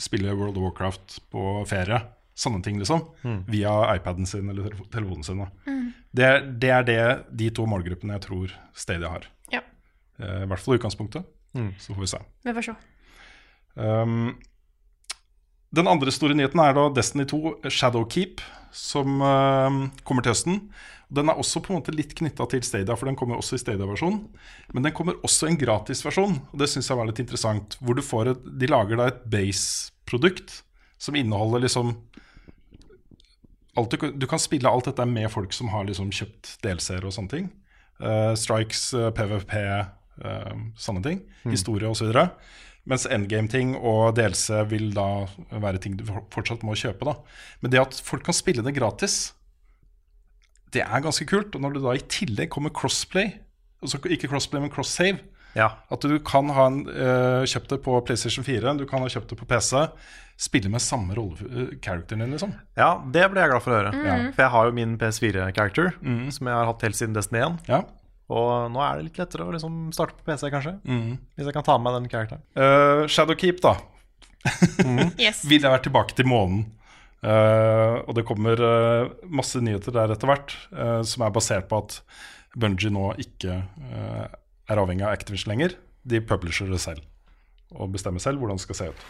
spille World of Warcraft på ferie. Sånne ting, liksom. Via iPaden sin eller telefonen sin. Da. Det, er- det er det de to målgruppene jeg tror Stadia har. ja. Uh, I hvert fall i utgangspunktet. Så får vi se. Vi får se. Um, den andre store nyheten er da Destiny 2 Shadowkeep, som uh, kommer til høsten. Den er også på en måte litt knytta til Stadia, for den kommer også i Stadia-versjon. Men den kommer også i en gratisversjon, og det syns jeg var litt interessant. Hvor du får et, De lager da et base-produkt som inneholder liksom alt du, kan- du kan spille alt dette med folk som har liksom kjøpt delseere og sånne ting. Uh, strikes, uh, PVP, uh, sånne ting. Historie osv. Mens endgame-ting og DLC vil da være ting du fortsatt må kjøpe. da Men det at folk kan spille det gratis, det er ganske kult. Og når det da i tillegg kommer crossplay, altså ikke crossplay, men cross-save Ja. At du kan ha en, uh, kjøpt det på PlayStation 4, du kan ha kjøpt det på PC. Spille med samme rolle, uh, characteren din, liksom. ja, det ble jeg glad for å høre. Mm. For jeg har jo min PS4-character, som jeg har hatt helt siden Destiny 1. Ja. Og nå er det litt lettere å liksom starte på PC, kanskje. Mm. Hvis jeg kan ta med meg den characteren. Uh, Shadowkeep, da. Yes. Vil jeg være tilbake til månen. Eh, og det kommer uh, masse nyheter der etter hvert, uh, som er basert på at Bungie nå ikke er avhengig av Activision lenger. De publisher det selv og bestemmer selv hvordan det skal se ut.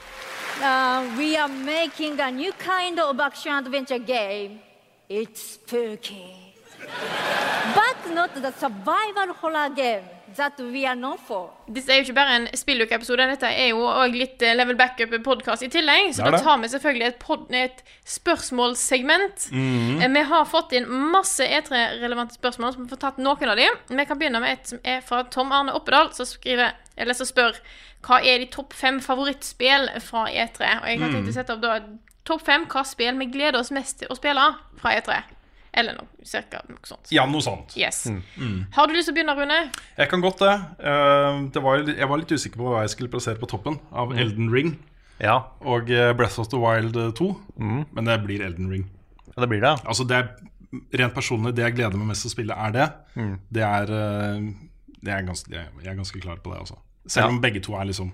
Uh, we making a new kind of action adventure game. It's spooky. but not the survival horror game that we are known for. Dette er jo ikke bare en spillukeepisode, dette er jo òg litt eh, Level Backup-podkast i tillegg. Så da tar vi selvfølgelig et, pod et spørsmålssegment. Mm -hmm. Vi har fått inn masse E3-relevante spørsmål, så vi får tatt noen av dem. Vi kan begynne med et som er fra Tom Arne Oppedal, som skriver Eller som spør hva er de topp fem favorittspill fra E3. Og jeg har tenkt å sette opp da topp fem hva spill vi gleder oss mest til å spille fra E3. Eller noe, cirka noe sånt. Ja, noe sånt. Yes. Har du lyst til å begynne, Rune? Jeg kan godt det. Eh, det var, jeg var litt usikker på hva jeg skulle plassere på toppen av Elden Ring Ja, og eh, Breath of the Wild eh, 2. Men det blir Elden Ring. det blir det. Altså det er Rent personlig, det jeg gleder meg mest til å spille, er det. Det er det er ganske, jeg, jeg er ganske klar på det, altså. Selv Ja. om begge to er liksom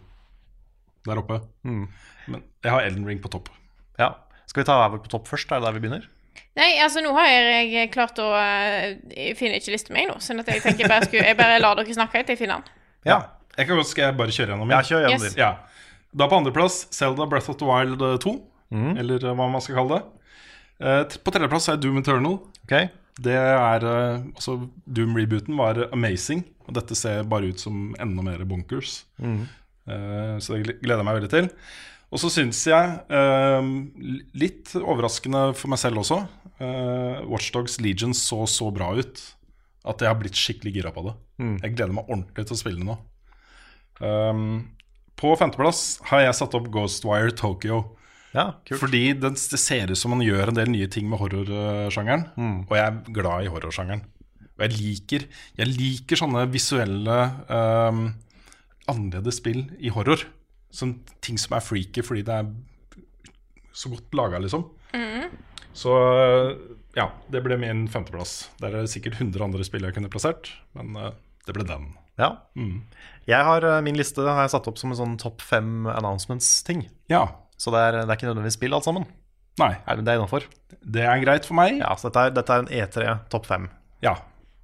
der oppe. Men jeg har Elden Ring på topp. Ja. Skal vi ta hver vår på topp først? Er det der vi begynner? Nei, altså nå har jeg, klart å finne Jeg finner ikke lista mi nå, sånn at jeg tenker jeg bare, skulle, jeg bare lar dere snakke til jeg finner den. Ja. Jeg kan godt, Skal jeg bare kjøre gjennom? Ja, kjør gjennom Yes. din. Ja. Da på andreplass Zelda Breath of the Wild eh, 2. Eller eh, hva man skal kalle det. Eh, på tredjeplass er Doom Eternal. Okay. Det er eh, Altså, Doom-rebooten var amazing. Og dette ser bare ut som enda mer bunkers. Mm. så det gleder jeg meg veldig til. Og så syns jeg, eh, litt overraskende for meg selv også, uh, Watchdogs Legion så så bra ut at jeg har blitt skikkelig gira på det. Jeg gleder meg ordentlig til å spille det nå. Um, på femteplass har jeg satt opp Ghostwire Tokyo. Ja, kult. Fordi det, det ser ut som man gjør en del nye ting med horrorsjangeren. Og jeg er glad i horrorsjangeren. Og jeg liker, jeg liker sånne visuelle um, annerledes spill i horror. Sånn ting som er freaky fordi det er så godt laga, liksom. Så ja, det ble min femteplass. Der er det sikkert 100 andre spill jeg kunne plassert, men eh, det ble den. Ja. Jeg har, eh, min liste har jeg satt opp som en sånn topp fem announcements-ting. Ja. Så det er, det er ikke nødvendigvis spill alt sammen. Nei, Er det det er innafor? det er greit for meg. Ja, så dette er, dette er en E3 topp fem. Ja,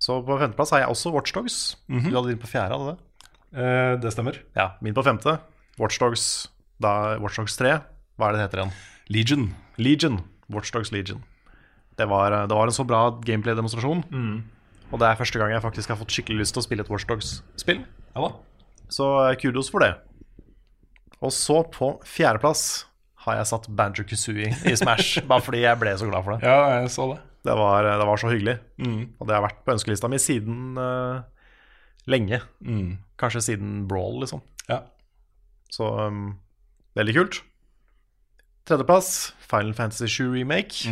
Så på femteplass har jeg også Watchdogs. Du hadde din på fjerde, hadde du det? eh, det stemmer. Ja, min på femte. Watchdogs, da Watchdogs 3. Hva er det det heter igjen? Legion. Legion. Watchdogs Legion. Det var, det var en så bra gameplay-demonstrasjon. Og det er første gang jeg faktisk har fått skikkelig lyst til å spille et Watchdogs-spill. Ja. Så eh, kudos for det. Og så på fjerdeplass har jeg satt Banjo Kazooie i Smash. bare fordi jeg ble så glad for det. Ja, jeg så det. Det var, det var så hyggelig. Og det har vært på ønskelista mi siden uh, lenge. Kanskje siden Brawl, liksom. Ja. Så um, veldig kult. Tredjeplass, Final Fantasy 7 Remake.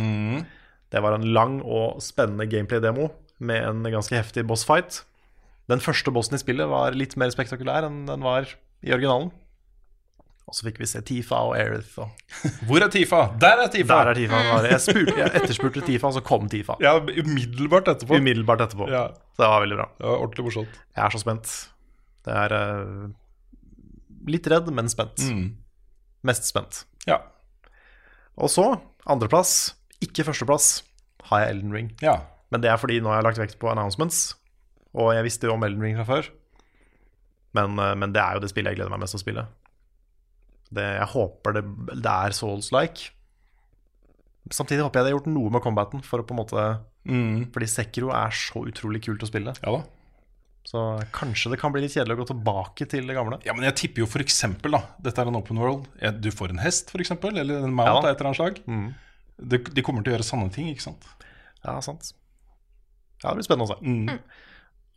Det var en lang og spennende gameplay-demo med en ganske heftig bossfight. Den første bossen i spillet var litt mer spektakulær enn den var i originalen. Og så fikk vi se Tifa og Aerith. Og Hvor er Tifa? Der er Tifa! der er Tifa. Jeg, spurte, jeg etterspurte Tifa, og så kom Tifa. Ja, umiddelbart etterpå. Umiddelbart etterpå. Ja. Det var veldig bra. Det var ordentlig morsomt. Jeg er så spent. Det er eh, litt redd, men spent. Mest spent. Ja. Og så, andreplass, ikke førsteplass, har jeg Elden Ring. ja. Men det er fordi nå har jeg lagt vekt på announcements, og jeg visste jo om Elden Ring fra før. Men, eh, men det er jo det spillet jeg gleder meg mest til å spille. Det, jeg håper det, det er Souls-like. Samtidig håper jeg det har gjort noe med combaten, for å på en måte Fordi Sekiro er så utrolig kult å spille. ja da. Så kanskje det kan bli litt kjedelig å gå tilbake til det gamle. Ja, men jeg tipper jo for eksempel, da Dette er en open world. Du får en hest, eksempel, eller en mount Ja av et eller annet slag. de, de kommer til å gjøre sanne ting, ikke sant? Ja, sant. Ja, det blir spennende å se. Mm.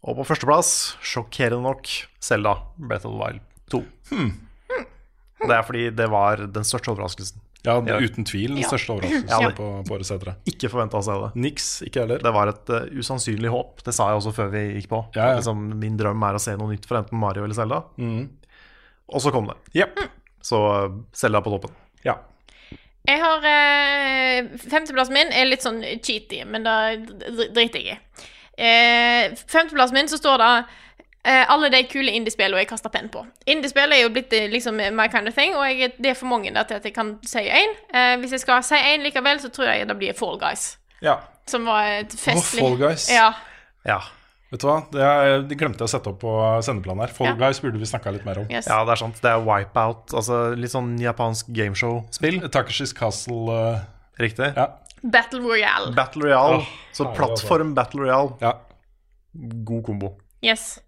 Og på førsteplass, sjokkerende nok, Selda Breath of the Wild 2. Mm. Det er fordi det var den største overraskelsen. Ja, uten tvil den største overraskelsen Ja, på, på årets etere. Ikke forventa å se det. Niks, ikke heller. Det var et uh, usannsynlig håp. Det sa jeg også før vi gikk på. Ja, ja. Liksom, min drøm er å se noe nytt fra enten Mario eller Selda. Mm. Og så kom det. Yep. Så uh, Selda på toppen. Ja. Jeg har eh, Femteplassen min er litt sånn cheaty, men det driter jeg i. Eh, femteplassen min så står det eh, alle de kule indiespillene jeg kaster penn på. Indiespill er jo blitt eh, liksom my kind of thing, og jeg, det er for mange der til at jeg kan si én. Eh, hvis jeg skal si én likevel, så tror jeg det blir Fall Guys. Ja. Som var et festlig Fall Guys. Ja. Ja. Vet du hva, det, er, De glemte jeg å sette opp på sendeplanen her. Fall Ja. Guys burde vi snakka litt mer om. Yes. Ja, det er sant. Det er Wipeout. Altså litt sånn japansk gameshow-spill. Takashis Castle Uh... Riktig. Ja. Battle Royale. Battle Royale. Oh, så plattform Battle Royale. Ja. God kombo. Yes.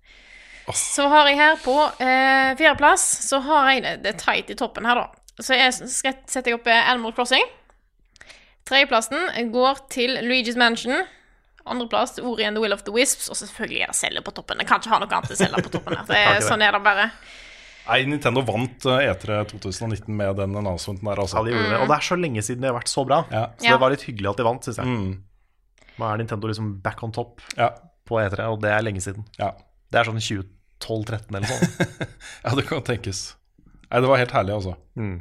Så har jeg her på eh, fjerdeplass Så har jeg det, det er tight i toppen her, da. Så jeg setter jeg opp eh, Animal Crossing. Tredjeplassen går til Luigi's Mansion. Andreplass Ori and the Will of the Wisps. Og selvfølgelig er det Selda på toppen. Jeg kan ikke ha noe annet enn Selda på toppen. her det er. Sånn er det bare. Nei, Nintendo vant eh, E3 2019 med den announcementen der, altså. Ja, de gjorde det. Og det er så lenge siden de har vært så bra. Ja. Så det var litt hyggelig at de vant, syns jeg. Mm. Nå er Nintendo liksom back on top Ja. på E3, og det er lenge siden. Ja. Det er sånn 2012-13 eller sånn. ja, det kan tenkes. Nei, det var helt herlig, altså. Mm.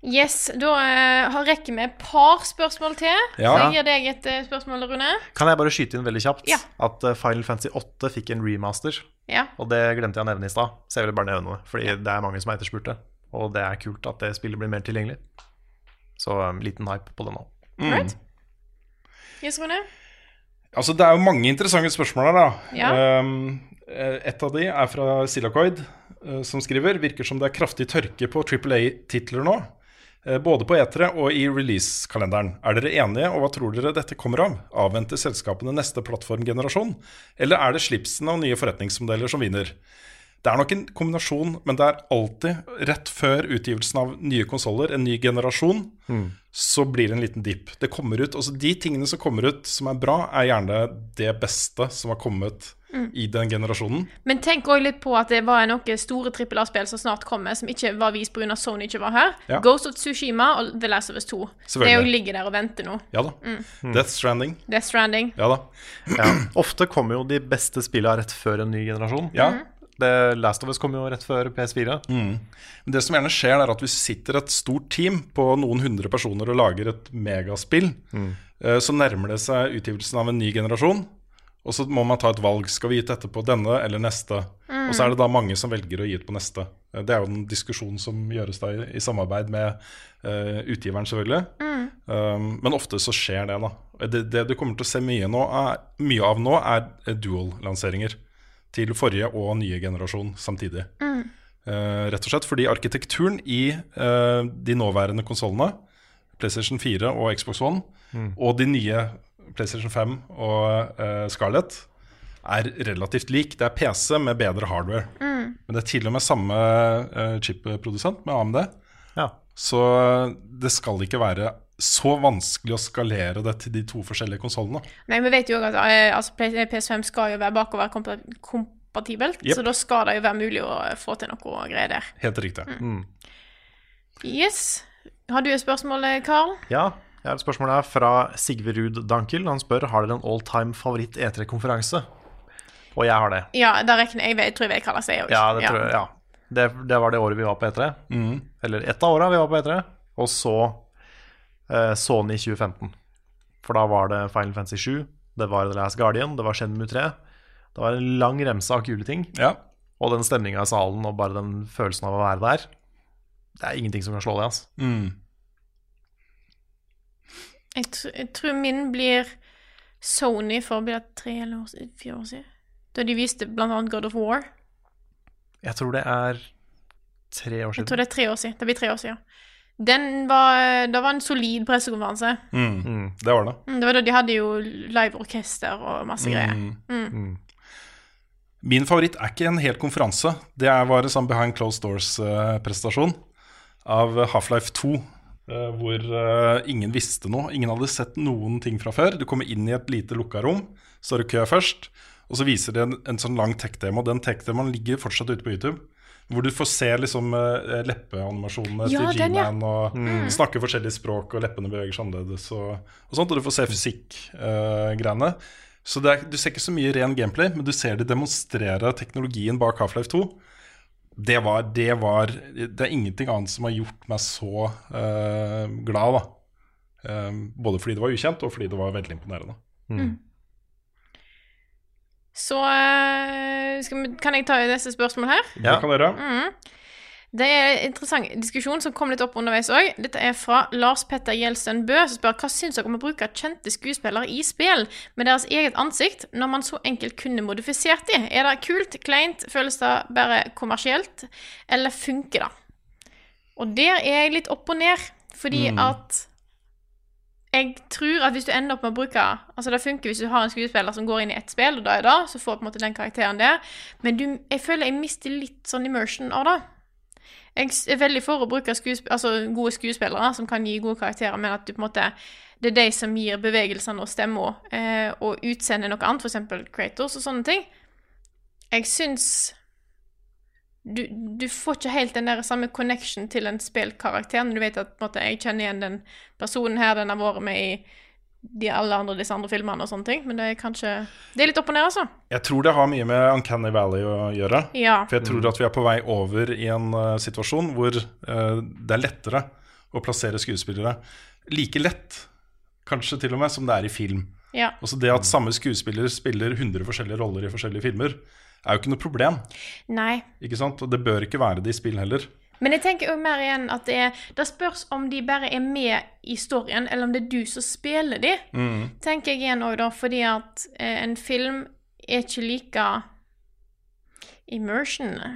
Yes, da uh, har- rekker vi et par spørsmål til. Ja. Så jeg gir deg et uh, spørsmål, Rune. Kan jeg bare skyte inn veldig kjapt Ja. at uh, Final Fantasy 8 fikk en remaster? Ja. Og det glemte jeg å nevne i stad, så jeg ville bare nevne det. Fordi det er mange som har etterspurt det. Og det er kult at det spillet blir mer tilgjengelig. Så um, liten hype på det nå. Mm. Right. Yes, Rune? Altså, det er jo mange interessante spørsmål her, da. Ja. Um, eh, et av de er fra Silacoid, eh, som skriver Virker som det er kraftig tørke på Triple A-titler nå. eh, Både på E3 og i release-kalenderen. Er dere enige, og hva tror dere dette kommer av? Avventer selskapene neste plattformgenerasjon? Eller er det slipsene og nye forretningsmodeller som vinner? Det er nok en kombinasjon, men det er alltid rett før utgivelsen av nye konsoller, en ny generasjon, Mm. så blir det en liten dipp. Det kommer ut, altså De tingene som kommer ut som er bra, er gjerne det beste som har kommet Mm. i den generasjonen. Men tenk òg litt på at det var noen store trippel A-spill som snart kommer, som ikke var vist pga. Sony ikke var her. Ja. Ghost of Tsushima og The Last of Us 2. Det òg ligger der og venter nå. Ja da. Mm. Death Stranding. Death Stranding. Ja da. Ja. Ofte kommer jo de beste spillene rett før en ny generasjon. Ja. Mhm. Det Last of Us kom jo rett før PS4. Mm. Men det som gjerne skjer, er at hvis sitter et stort team på noen hundre personer og lager et megaspill, Mm. eh, så nærmer det seg utgivelsen av en ny generasjon. Og så må man ta et valg. Skal vi gi dette på denne eller neste? Mm. Og så er det da mange som velger å gi ut på neste. Eh, Det er jo den diskusjonen som gjøres da i, i samarbeid med uh, utgiveren, selvfølgelig. Mm. Um, men ofte så skjer det, da. Det, det du kommer til å se mye, er, mye av nå, er eh, dual-lanseringer. Til forrige og nye generasjon samtidig. Mm. Uh, rett og slett fordi arkitekturen i uh, de nåværende konsollene, PlayStation 4 og Xbox One, Mm. og de nye PlayStation 5 og uh, Scarlett, er relativt lik. Det er PC med bedre hardware. Mm. Men det er til og med samme uh, chip-produsent med AMD. Så det skal ikke være så vanskelig å skalere det til de to forskjellige konsollene. Men vi vet jo at eh, altså, PS5 skal jo være bakoverkompatibelt, yep. så da skal det jo være mulig å få til noe greier der. Helt riktig. Mm. Yes. Har du et spørsmål, Carl? Carl? Ja, jeg har et spørsmål her fra Sigve Ruud Dankel. Han spør har dere en all time favoritt E3-konferanse. Og jeg har det. Ja, da rekner jeg, jeg tror jeg vet hva det også. Ja, det tror jeg, ja. Det, det var det året vi var på E3. Mm. Eller ett av åra vi var på E3. Og så eh, Sony 2015. For da var det Final Fantasy 7, det var The Last Guardian, det var Shenmue 3. Det var en lang remse av kule ting. Ja. Og den stemninga i salen og bare den følelsen av å være der. Det er ingenting som kan slå det. Altså. Mm. Jeg, tr jeg tror min blir Sony for blir det tre eller år, fire år siden. Da de viste blant annet God of War. Jeg tror det er tre år siden. Jeg tror det er tre år siden. Det blir tre år siden. Den var, det var en solid pressekonferanse. Mm. Det var det. Mm, Det var da de hadde jo liveorkester og masse greier. Mm. Mm. Min favoritt er ikke en hel konferanse. Det var en sånn behind closed doors-prestasjon av Half-Life 2. eh, hvor eh, ingen visste noe. Ingen hadde sett noen ting fra før. Du kommer inn i et lite lukka rom, står i kø først, og så viser de en, en sånn lang tech-demo. Den tech-demoen ligger fortsatt ute på YouTube. Hvor du får se liksom eh, leppeanimasjonene Ja, til. G-Man og snakke forskjellige språk, og leppene beveger seg annerledes. Og, og sånt, og du får se fysikk-greiene. så det er, du ser ikke så mye ren gameplay, men du ser de demonstrere teknologien bak Half-Life 2. Det var, det var Det er ingenting annet som har gjort meg så uh, glad, da. Um, både fordi det var ukjent, og fordi det var veldig imponerende. Så eh, skal vi, kan jeg ta neste spørsmål her? Ja. Det kan dere. Det er en interessant diskusjon som kom litt opp underveis òg. Dette er fra Lars Petter Gjelsten Bø, som spør hva syns dere om å bruke kjente skuespillere i spill med deres eget ansikt, når man så enkelt kunne modifisert de? Er det kult, kleint, føles det bare kommersielt, eller funker det? Og der er jeg litt opp og ned, fordi at jeg tror at hvis du ender opp med å bruke Altså Det funker hvis du har en skuespiller som går inn i ett spill, og da er det, så får på en måte den karakteren der. Men du, jeg føler jeg mister litt sånn immersion av det. Jeg er veldig for å bruke skuesp altså, gode skuespillere som kan gi gode karakterer, men at du på en måte det er de som gir bevegelsene og stemma eh, og utseendet noe annet, f.eks. Kratos og sånne ting. Jeg syns du, du får ikke helt den der samme connection til en spillkarakter når du vet at på en måte, jeg kjenner igjen den personen her, den har vært med i de alle andre disse andre filmene og sånne ting, men det er kanskje Det er litt opp og ned, altså. Jeg tror det har mye med Uncanny Valley å gjøre. Ja. For jeg tror at vi er på vei over i en uh, situasjon hvor uh, det er lettere å plassere skuespillere. Like lett, kanskje til og med, som det er i film. ja. Også det at samme skuespiller spiller 100 forskjellige roller i forskjellige filmer, er jo ikke noe problem. Nei. Ikke sant? Og det bør ikke være det i spill heller. Men jeg tenker jo mer igjen at det, er, det spørs om de bare er med i storyen, eller om det er du som spiller de. Tenker jeg igjen òg, da, fordi at eh, en film er ikke like immersion.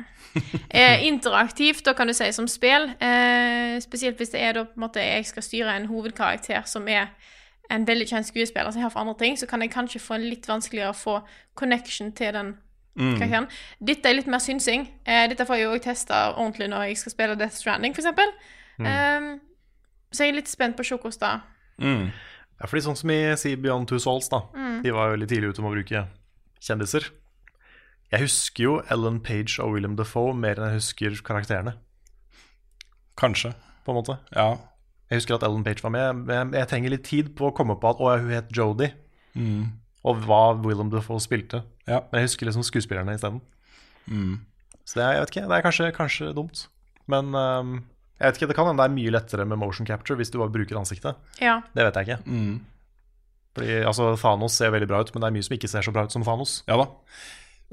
Eh, interaktivt, da kan du si, som spill. Eh, spesielt hvis det er da på en måte jeg skal styre en hovedkarakter som er en veldig kjent skuespiller som har for andre ting, så kan jeg kanskje få en litt vanskeligere å få connection til den karakteren. Dette er litt mer synsing. Eh, dette får jeg også testa ordentlig når jeg skal spille Death Stranding, f.eks. Um, så jeg er litt spent på å se hvordan det Ja, fordi sånn som i sier Beyond Two Souls, da. De var jo veldig tidlig ute med å bruke kjendiser. Jeg husker jo Ellen Page og William Defoe mer enn jeg husker karakterene, Kanskje. på en måte. Ja. Jeg husker at Ellen Page var med, Jeg, jeg trenger litt tid på å komme på at å, hun het Jodie, og hva Willem Defoe spilte. Ja. Men jeg husker liksom skuespillerne isteden. Så det er, jeg vet ikke, det er kanskje, kanskje dumt. Men um, jeg vet ikke, det kan hende det er mye lettere med motion capture hvis du bare bruker ansiktet. Ja. Det vet jeg ikke. Fordi altså, Thanos ser veldig bra ut, men det er mye som ikke ser så bra ut som Thanos. Ja da.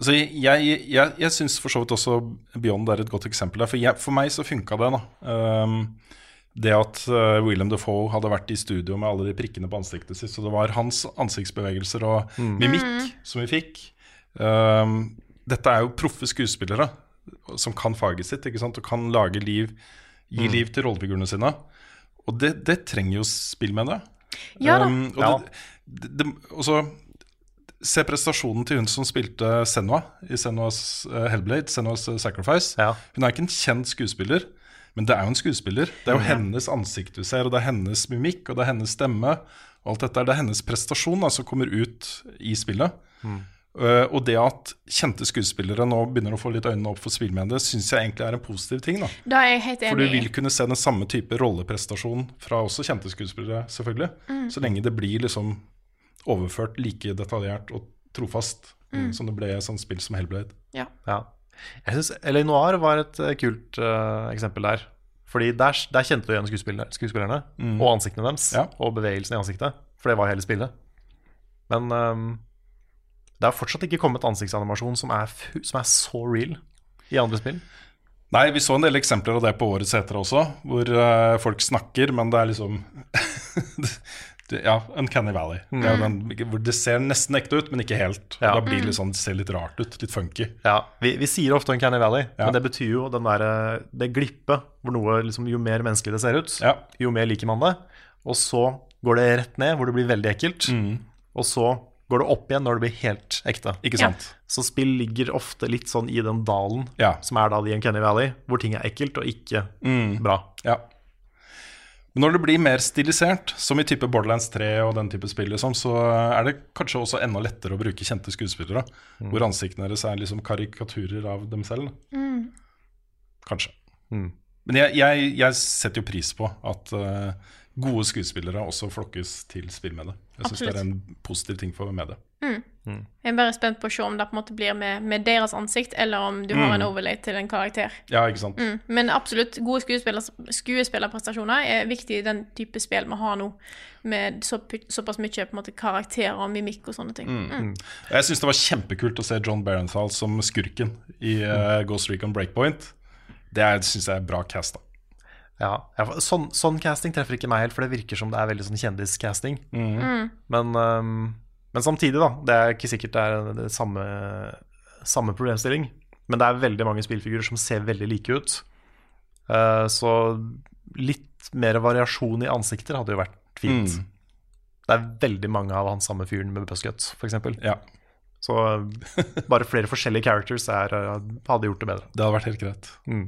Så jeg, jeg, jeg, jeg syns for så vidt også Beyond er et godt eksempel der. For, jeg, for meg så funka det, da. Ehm, det at eh, William Defoe hadde vært i studio med alle de prikkene på ansiktet sitt. Så det var hans ansiktsbevegelser og mimikk som vi fikk. Um, dette er jo proffe skuespillere som kan faget sitt ikke sant? og kan lage liv, gi liv til rollefigurene sine. Og det, det trenger jo spill, med det. Ja da. Um, og Ja. det, det, og så Se prestasjonen til hun som spilte Senua i Senuas uh, Hellblade, Senuas uh, Sacrifice. Ja. Hun er ikke en kjent skuespiller, men det er jo en skuespiller. Det er jo hennes ansikt du ser, og det er hennes mimikk, og det er hennes stemme. Og alt dette er det er hennes prestasjon da, som kommer ut i spillet. Eh, og det at kjente skuespillere nå begynner å få litt øynene opp for spillmediet, syns jeg egentlig er en positiv ting. da Da er jeg helt enig. For du vil kunne se den samme type rolleprestasjon fra også kjente skuespillere, selvfølgelig. Så lenge det blir liksom overført like detaljert og trofast som det ble i et sånt spill som Hellblade. Ja. Ja. Jeg syns L.A. Noir var et eh, kult uh, eksempel der. Fordi der, der kjente du igjen skuespillerne, skuespillerne og ansiktene deres. Ja. Og bevegelsen i ansiktet. For det var hele spillet. Men um, det har fortsatt ikke kommet ansiktsanimasjon som er, som er så real i andre spill. Nei, vi så en del eksempler av det på årets etere også, hvor uh, folk snakker, men det er liksom Ja, Uncanny Valley. Det, er den, hvor det ser nesten ekte ut, men ikke helt. Ja. Da blir det litt sånn, det ser litt rart ut, litt funky. Ja, vi, vi sier ofte Uncanny Valley, Ja. men det betyr jo den der, eh, det glippet hvor noe liksom, Jo mer menneskelig det ser ut, Ja. jo mer liker man det. Og så går det rett ned, hvor det blir veldig ekkelt. Og så går det opp igjen når det blir helt ekte. Ikke Ja. sant? Så spill ligger ofte litt sånn i den dalen, Ja. som er da The Uncanny Valley, hvor ting er ekkelt og ikke bra. Ja. Men når det blir mer stilisert, som i type Borderlands 3 og den type spill, liksom, så er det kanskje også enda lettere å bruke kjente skuespillere. Hvor ansiktene deres er liksom karikaturer av dem selv. Mm. Kanskje. Mm. Men jeg, jeg, jeg setter jo pris på at uh, gode skuespillere også flokkes til spillmediet. Jeg syns det er en positiv ting for mediet. Mm. Jeg er bare spent på å se om det på en måte blir med, med deres ansikt, eller om du har en Mm. overlay til en karakter. Ja, ikke sant? Mm. Men absolutt, gode skuespiller, skuespillerprestasjoner er viktig i den type spill vi har nå, med så, såpass mye på en måte karakterer og mimikk og sånne ting. Mm. Jeg syns det var kjempekult å se John Berenthal som skurken i uh, Ghost Recon Breakpoint. Det syns jeg er bra cast. Ja, ja, sånn, sånn casting treffer ikke meg helt, for det virker som det er veldig sånn kjendiscasting. Mm. Men, øhm, men samtidig, da. Det er ikke sikkert det er det samme, samme problemstilling. Men det er veldig mange spillfigurer som ser veldig like ut. Uh, så litt mer variasjon i ansikter hadde jo vært fint. Mm. Det er veldig mange av han samme fyren med buzzcut, f.eks. Ja. Så eh, bare flere forskjellige characters er, eh, hadde gjort det bedre. Det hadde vært helt greit. Mm.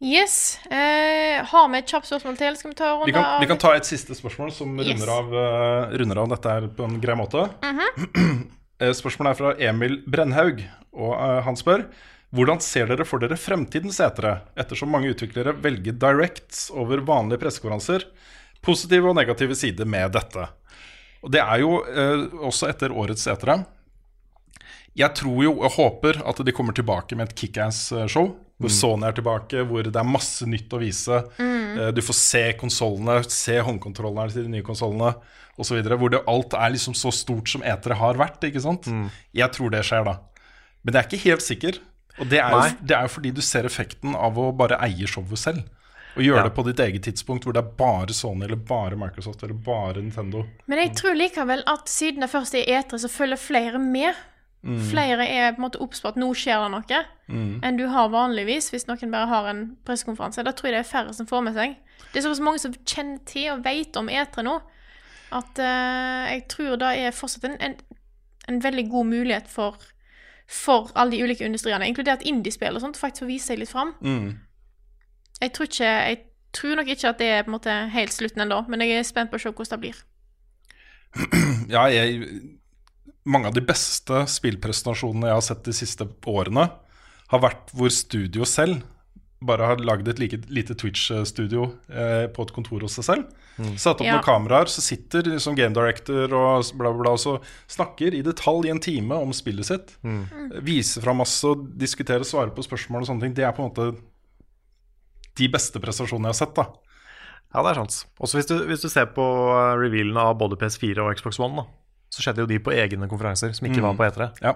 Yes. Eh, har vi et kjapt spørsmål til? Skal vi ta runde Vi kan, av vi kan ta et siste spørsmål som Yes. runder, av, uh, runder av dette her på en grei måte. Mm -hmm. Spørsmålet er fra Emil Brennhaug, og uh, han spør hvordan ser dere for dere fremtidens etere, ettersom mange utviklere velger directs over vanlige pressekonferanser? Positive og negative sider med dette. Og det er jo eh, også etter årets etere. Jeg tror jo og håper at de kommer tilbake med et kickass-show. Hvor Mm. Sony er tilbake, hvor det er masse nytt å vise. Mm. Eh, Du får se konsollene, se håndkontrollene til de nye konsollene osv. Hvor det, alt er liksom så stort som etere har vært. ikke sant? Mm. Jeg tror det skjer da. Men det er ikke helt sikker. Og det er, jo, det er jo fordi du ser effekten av å bare eie showet selv. Og gjøre Ja. det på ditt eget tidspunkt, hvor det er bare Sony eller bare Microsoft eller bare Nintendo. Men jeg tror likevel at siden det først er etere, så følger flere med. Mm. Flere er på en måte obs på at nå skjer det noe, Mm. enn du har vanligvis hvis noen bare har en pressekonferanse. Da tror jeg det er færre som får med seg. Det er såpass mange som kjenner til og vet om etere nå, at uh, jeg tror det er fortsatt en, en, en veldig god mulighet for, for alle de ulike industriene, inkludert indiespill og sånt, faktisk å vise seg litt fram. Mm. Jeg tror, ikke, jeg tror nok ikke at det er på en måte helt slutten ennå, men jeg er spent på å se hvordan det blir. Ja, jeg, mange av de beste spillpresentasjonene jeg har sett de siste årene, har vært hvor studio selv bare har lagd et like, lite Twitch-studio eh, på et kontor hos seg selv. Satt opp Ja. noen kameraer, så sitter liksom game director og bla, bla, bla, og så snakker i detalj i en time om spillet sitt. Viser fram masse og diskuterer og svarer på spørsmål og sånne ting. Det er på en måte de beste prestasjonene jeg har sett, da. Ja, det er sant. Også hvis du, hvis du ser på revealene av både PS4 og Xbox One, da, så skjedde jo de på egne konferanser som ikke Mm. var på E3. Ja.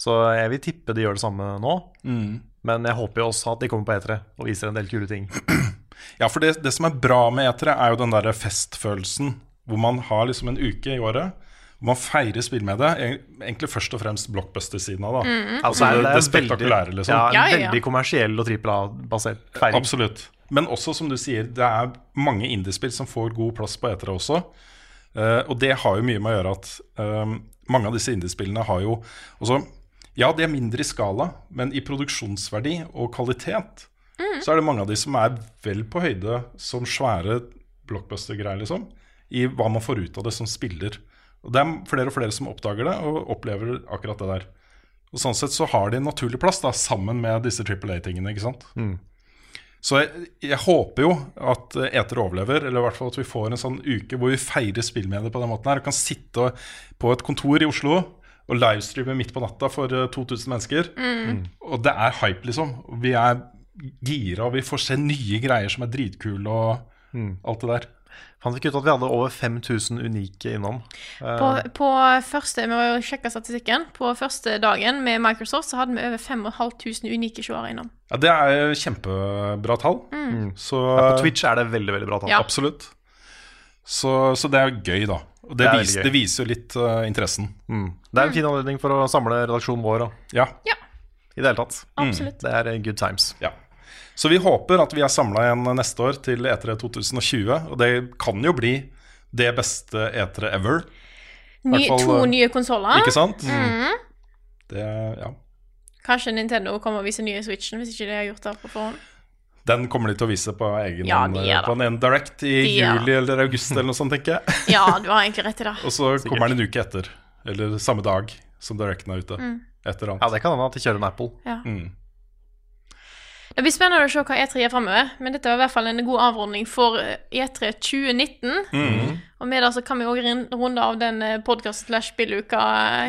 Så jeg vil tippe de gjør det samme nå. Mm. Men jeg håper jo også at de kommer på E3 og viser en del kule ting. Ja, for det, det som er bra med E3, er jo den derre festfølelsen hvor man har liksom en uke i året. Hvor man feirer spill med det. Egentlig først og fremst blockbuster-siden av, da. Mhm. Altså det, det spektakulære, liksom. Ja, en Ja, ja, ja. veldig kommersiell og trippel A-basert feiring. Absolutt. Men også, som du sier, det er mange indiespill som får god plass på etere også. Eh, og det har jo mye med å gjøre at uh, mange av disse indiespillene har jo også Ja, de er mindre i skala, men i produksjonsverdi og kvalitet så er det mange av de som er vel på høyde som svære blockbuster-greier, liksom. I hva man får ut av det som spiller. Og det er flere og flere som oppdager det og opplever akkurat det der. Og Sånn sett så har de en naturlig plass da, sammen med disse Triple A-tingene. ikke sant? Så jeg, jeg håper jo at eh, Eter overlever, eller i hvert fall at vi får en sånn uke hvor vi feirer spillmedier på den måten her. Og kan sitte på et kontor i Oslo og livestreame midt på natta for eh, 2000 mennesker. Og det er hype, liksom. Vi er gira, og vi får se nye greier som er dritkule og alt det der. Fant ikke ut at vi hadde over 5000 unike innom. Eh, På, på første, Vi må jo sjekke statistikken. På første dagen med Microsoft så hadde vi over 5500 unike seere innom. Ja, Det er kjempebra tall. Så ja, på Twitch er det veldig veldig bra tall. Ja. Absolutt. Så, så det er jo gøy, da. Og det, Det vis, gøy. det viser jo litt uh, interessen. Mm. Det er en fin anledning for å samle redaksjonen vår Da. Ja. Ja, i det hele tatt. absolutt. Det er good times. ja. Så vi håper at vi er samla igjen neste år til E3 2020. Og det kan jo bli det beste E3 ever. Ny, fall, to eh, nye konsoller. Ikke sant? Mm. Det, ja. Kanskje Nintendo kommer og viser nye Switchen, hvis ikke de har gjort det på forhånd. Den kommer de til å vise på egen Ja, de det. på en direct i De juli eller august eller noe sånt, tenker jeg. Ja, du har egentlig rett i det. Og så kommer den en uke etter. Eller samme dag som directen er ute. Mm. Et eller annet. Ja, det kan hende at de kjører en Apple. Ja. Mm. Det blir spennende å se hva E3 gjør framover, men dette var i hvert fall en god avrunding for eh, E3 2019. Mm. Og med det så kan vi òg runde av den podkast slash spilluka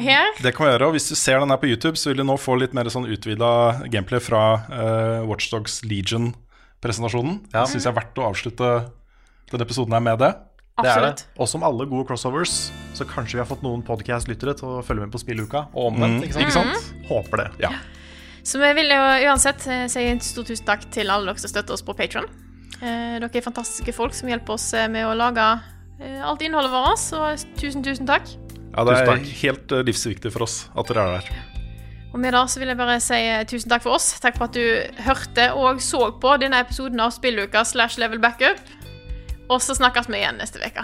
her. Det kan vi gjøre, og Hvis du ser den her på YouTube, så vil du nå få litt mer sånn utvida gameplay fra uh, Watchdogs Legion-presentasjonen. Ja. Det syns jeg er verdt å avslutte denne episoden her med det. Det er det. Absolutt. Og som alle gode crossovers, så kanskje vi har fått noen podcast-lyttere til å følge med på spilluka, og omvendt. Mm, ikke, sant? ikke sant? Håper det. Ja. Så vi vil jo uansett eh, si en stor tusen takk til alle dere som støtter oss på Patron. Eh, dere er fantastiske folk som hjelper oss eh, med å lage eh, alt innholdet vårt. Så tusen, tusen takk. Ja, Det er helt eh, livsviktig for oss at dere er der. Og med det så vil jeg bare si tusen takk for oss. Takk for at du hørte og så på denne episoden av Spilluka slash Level Backup. Og så snakkes vi igjen neste uke.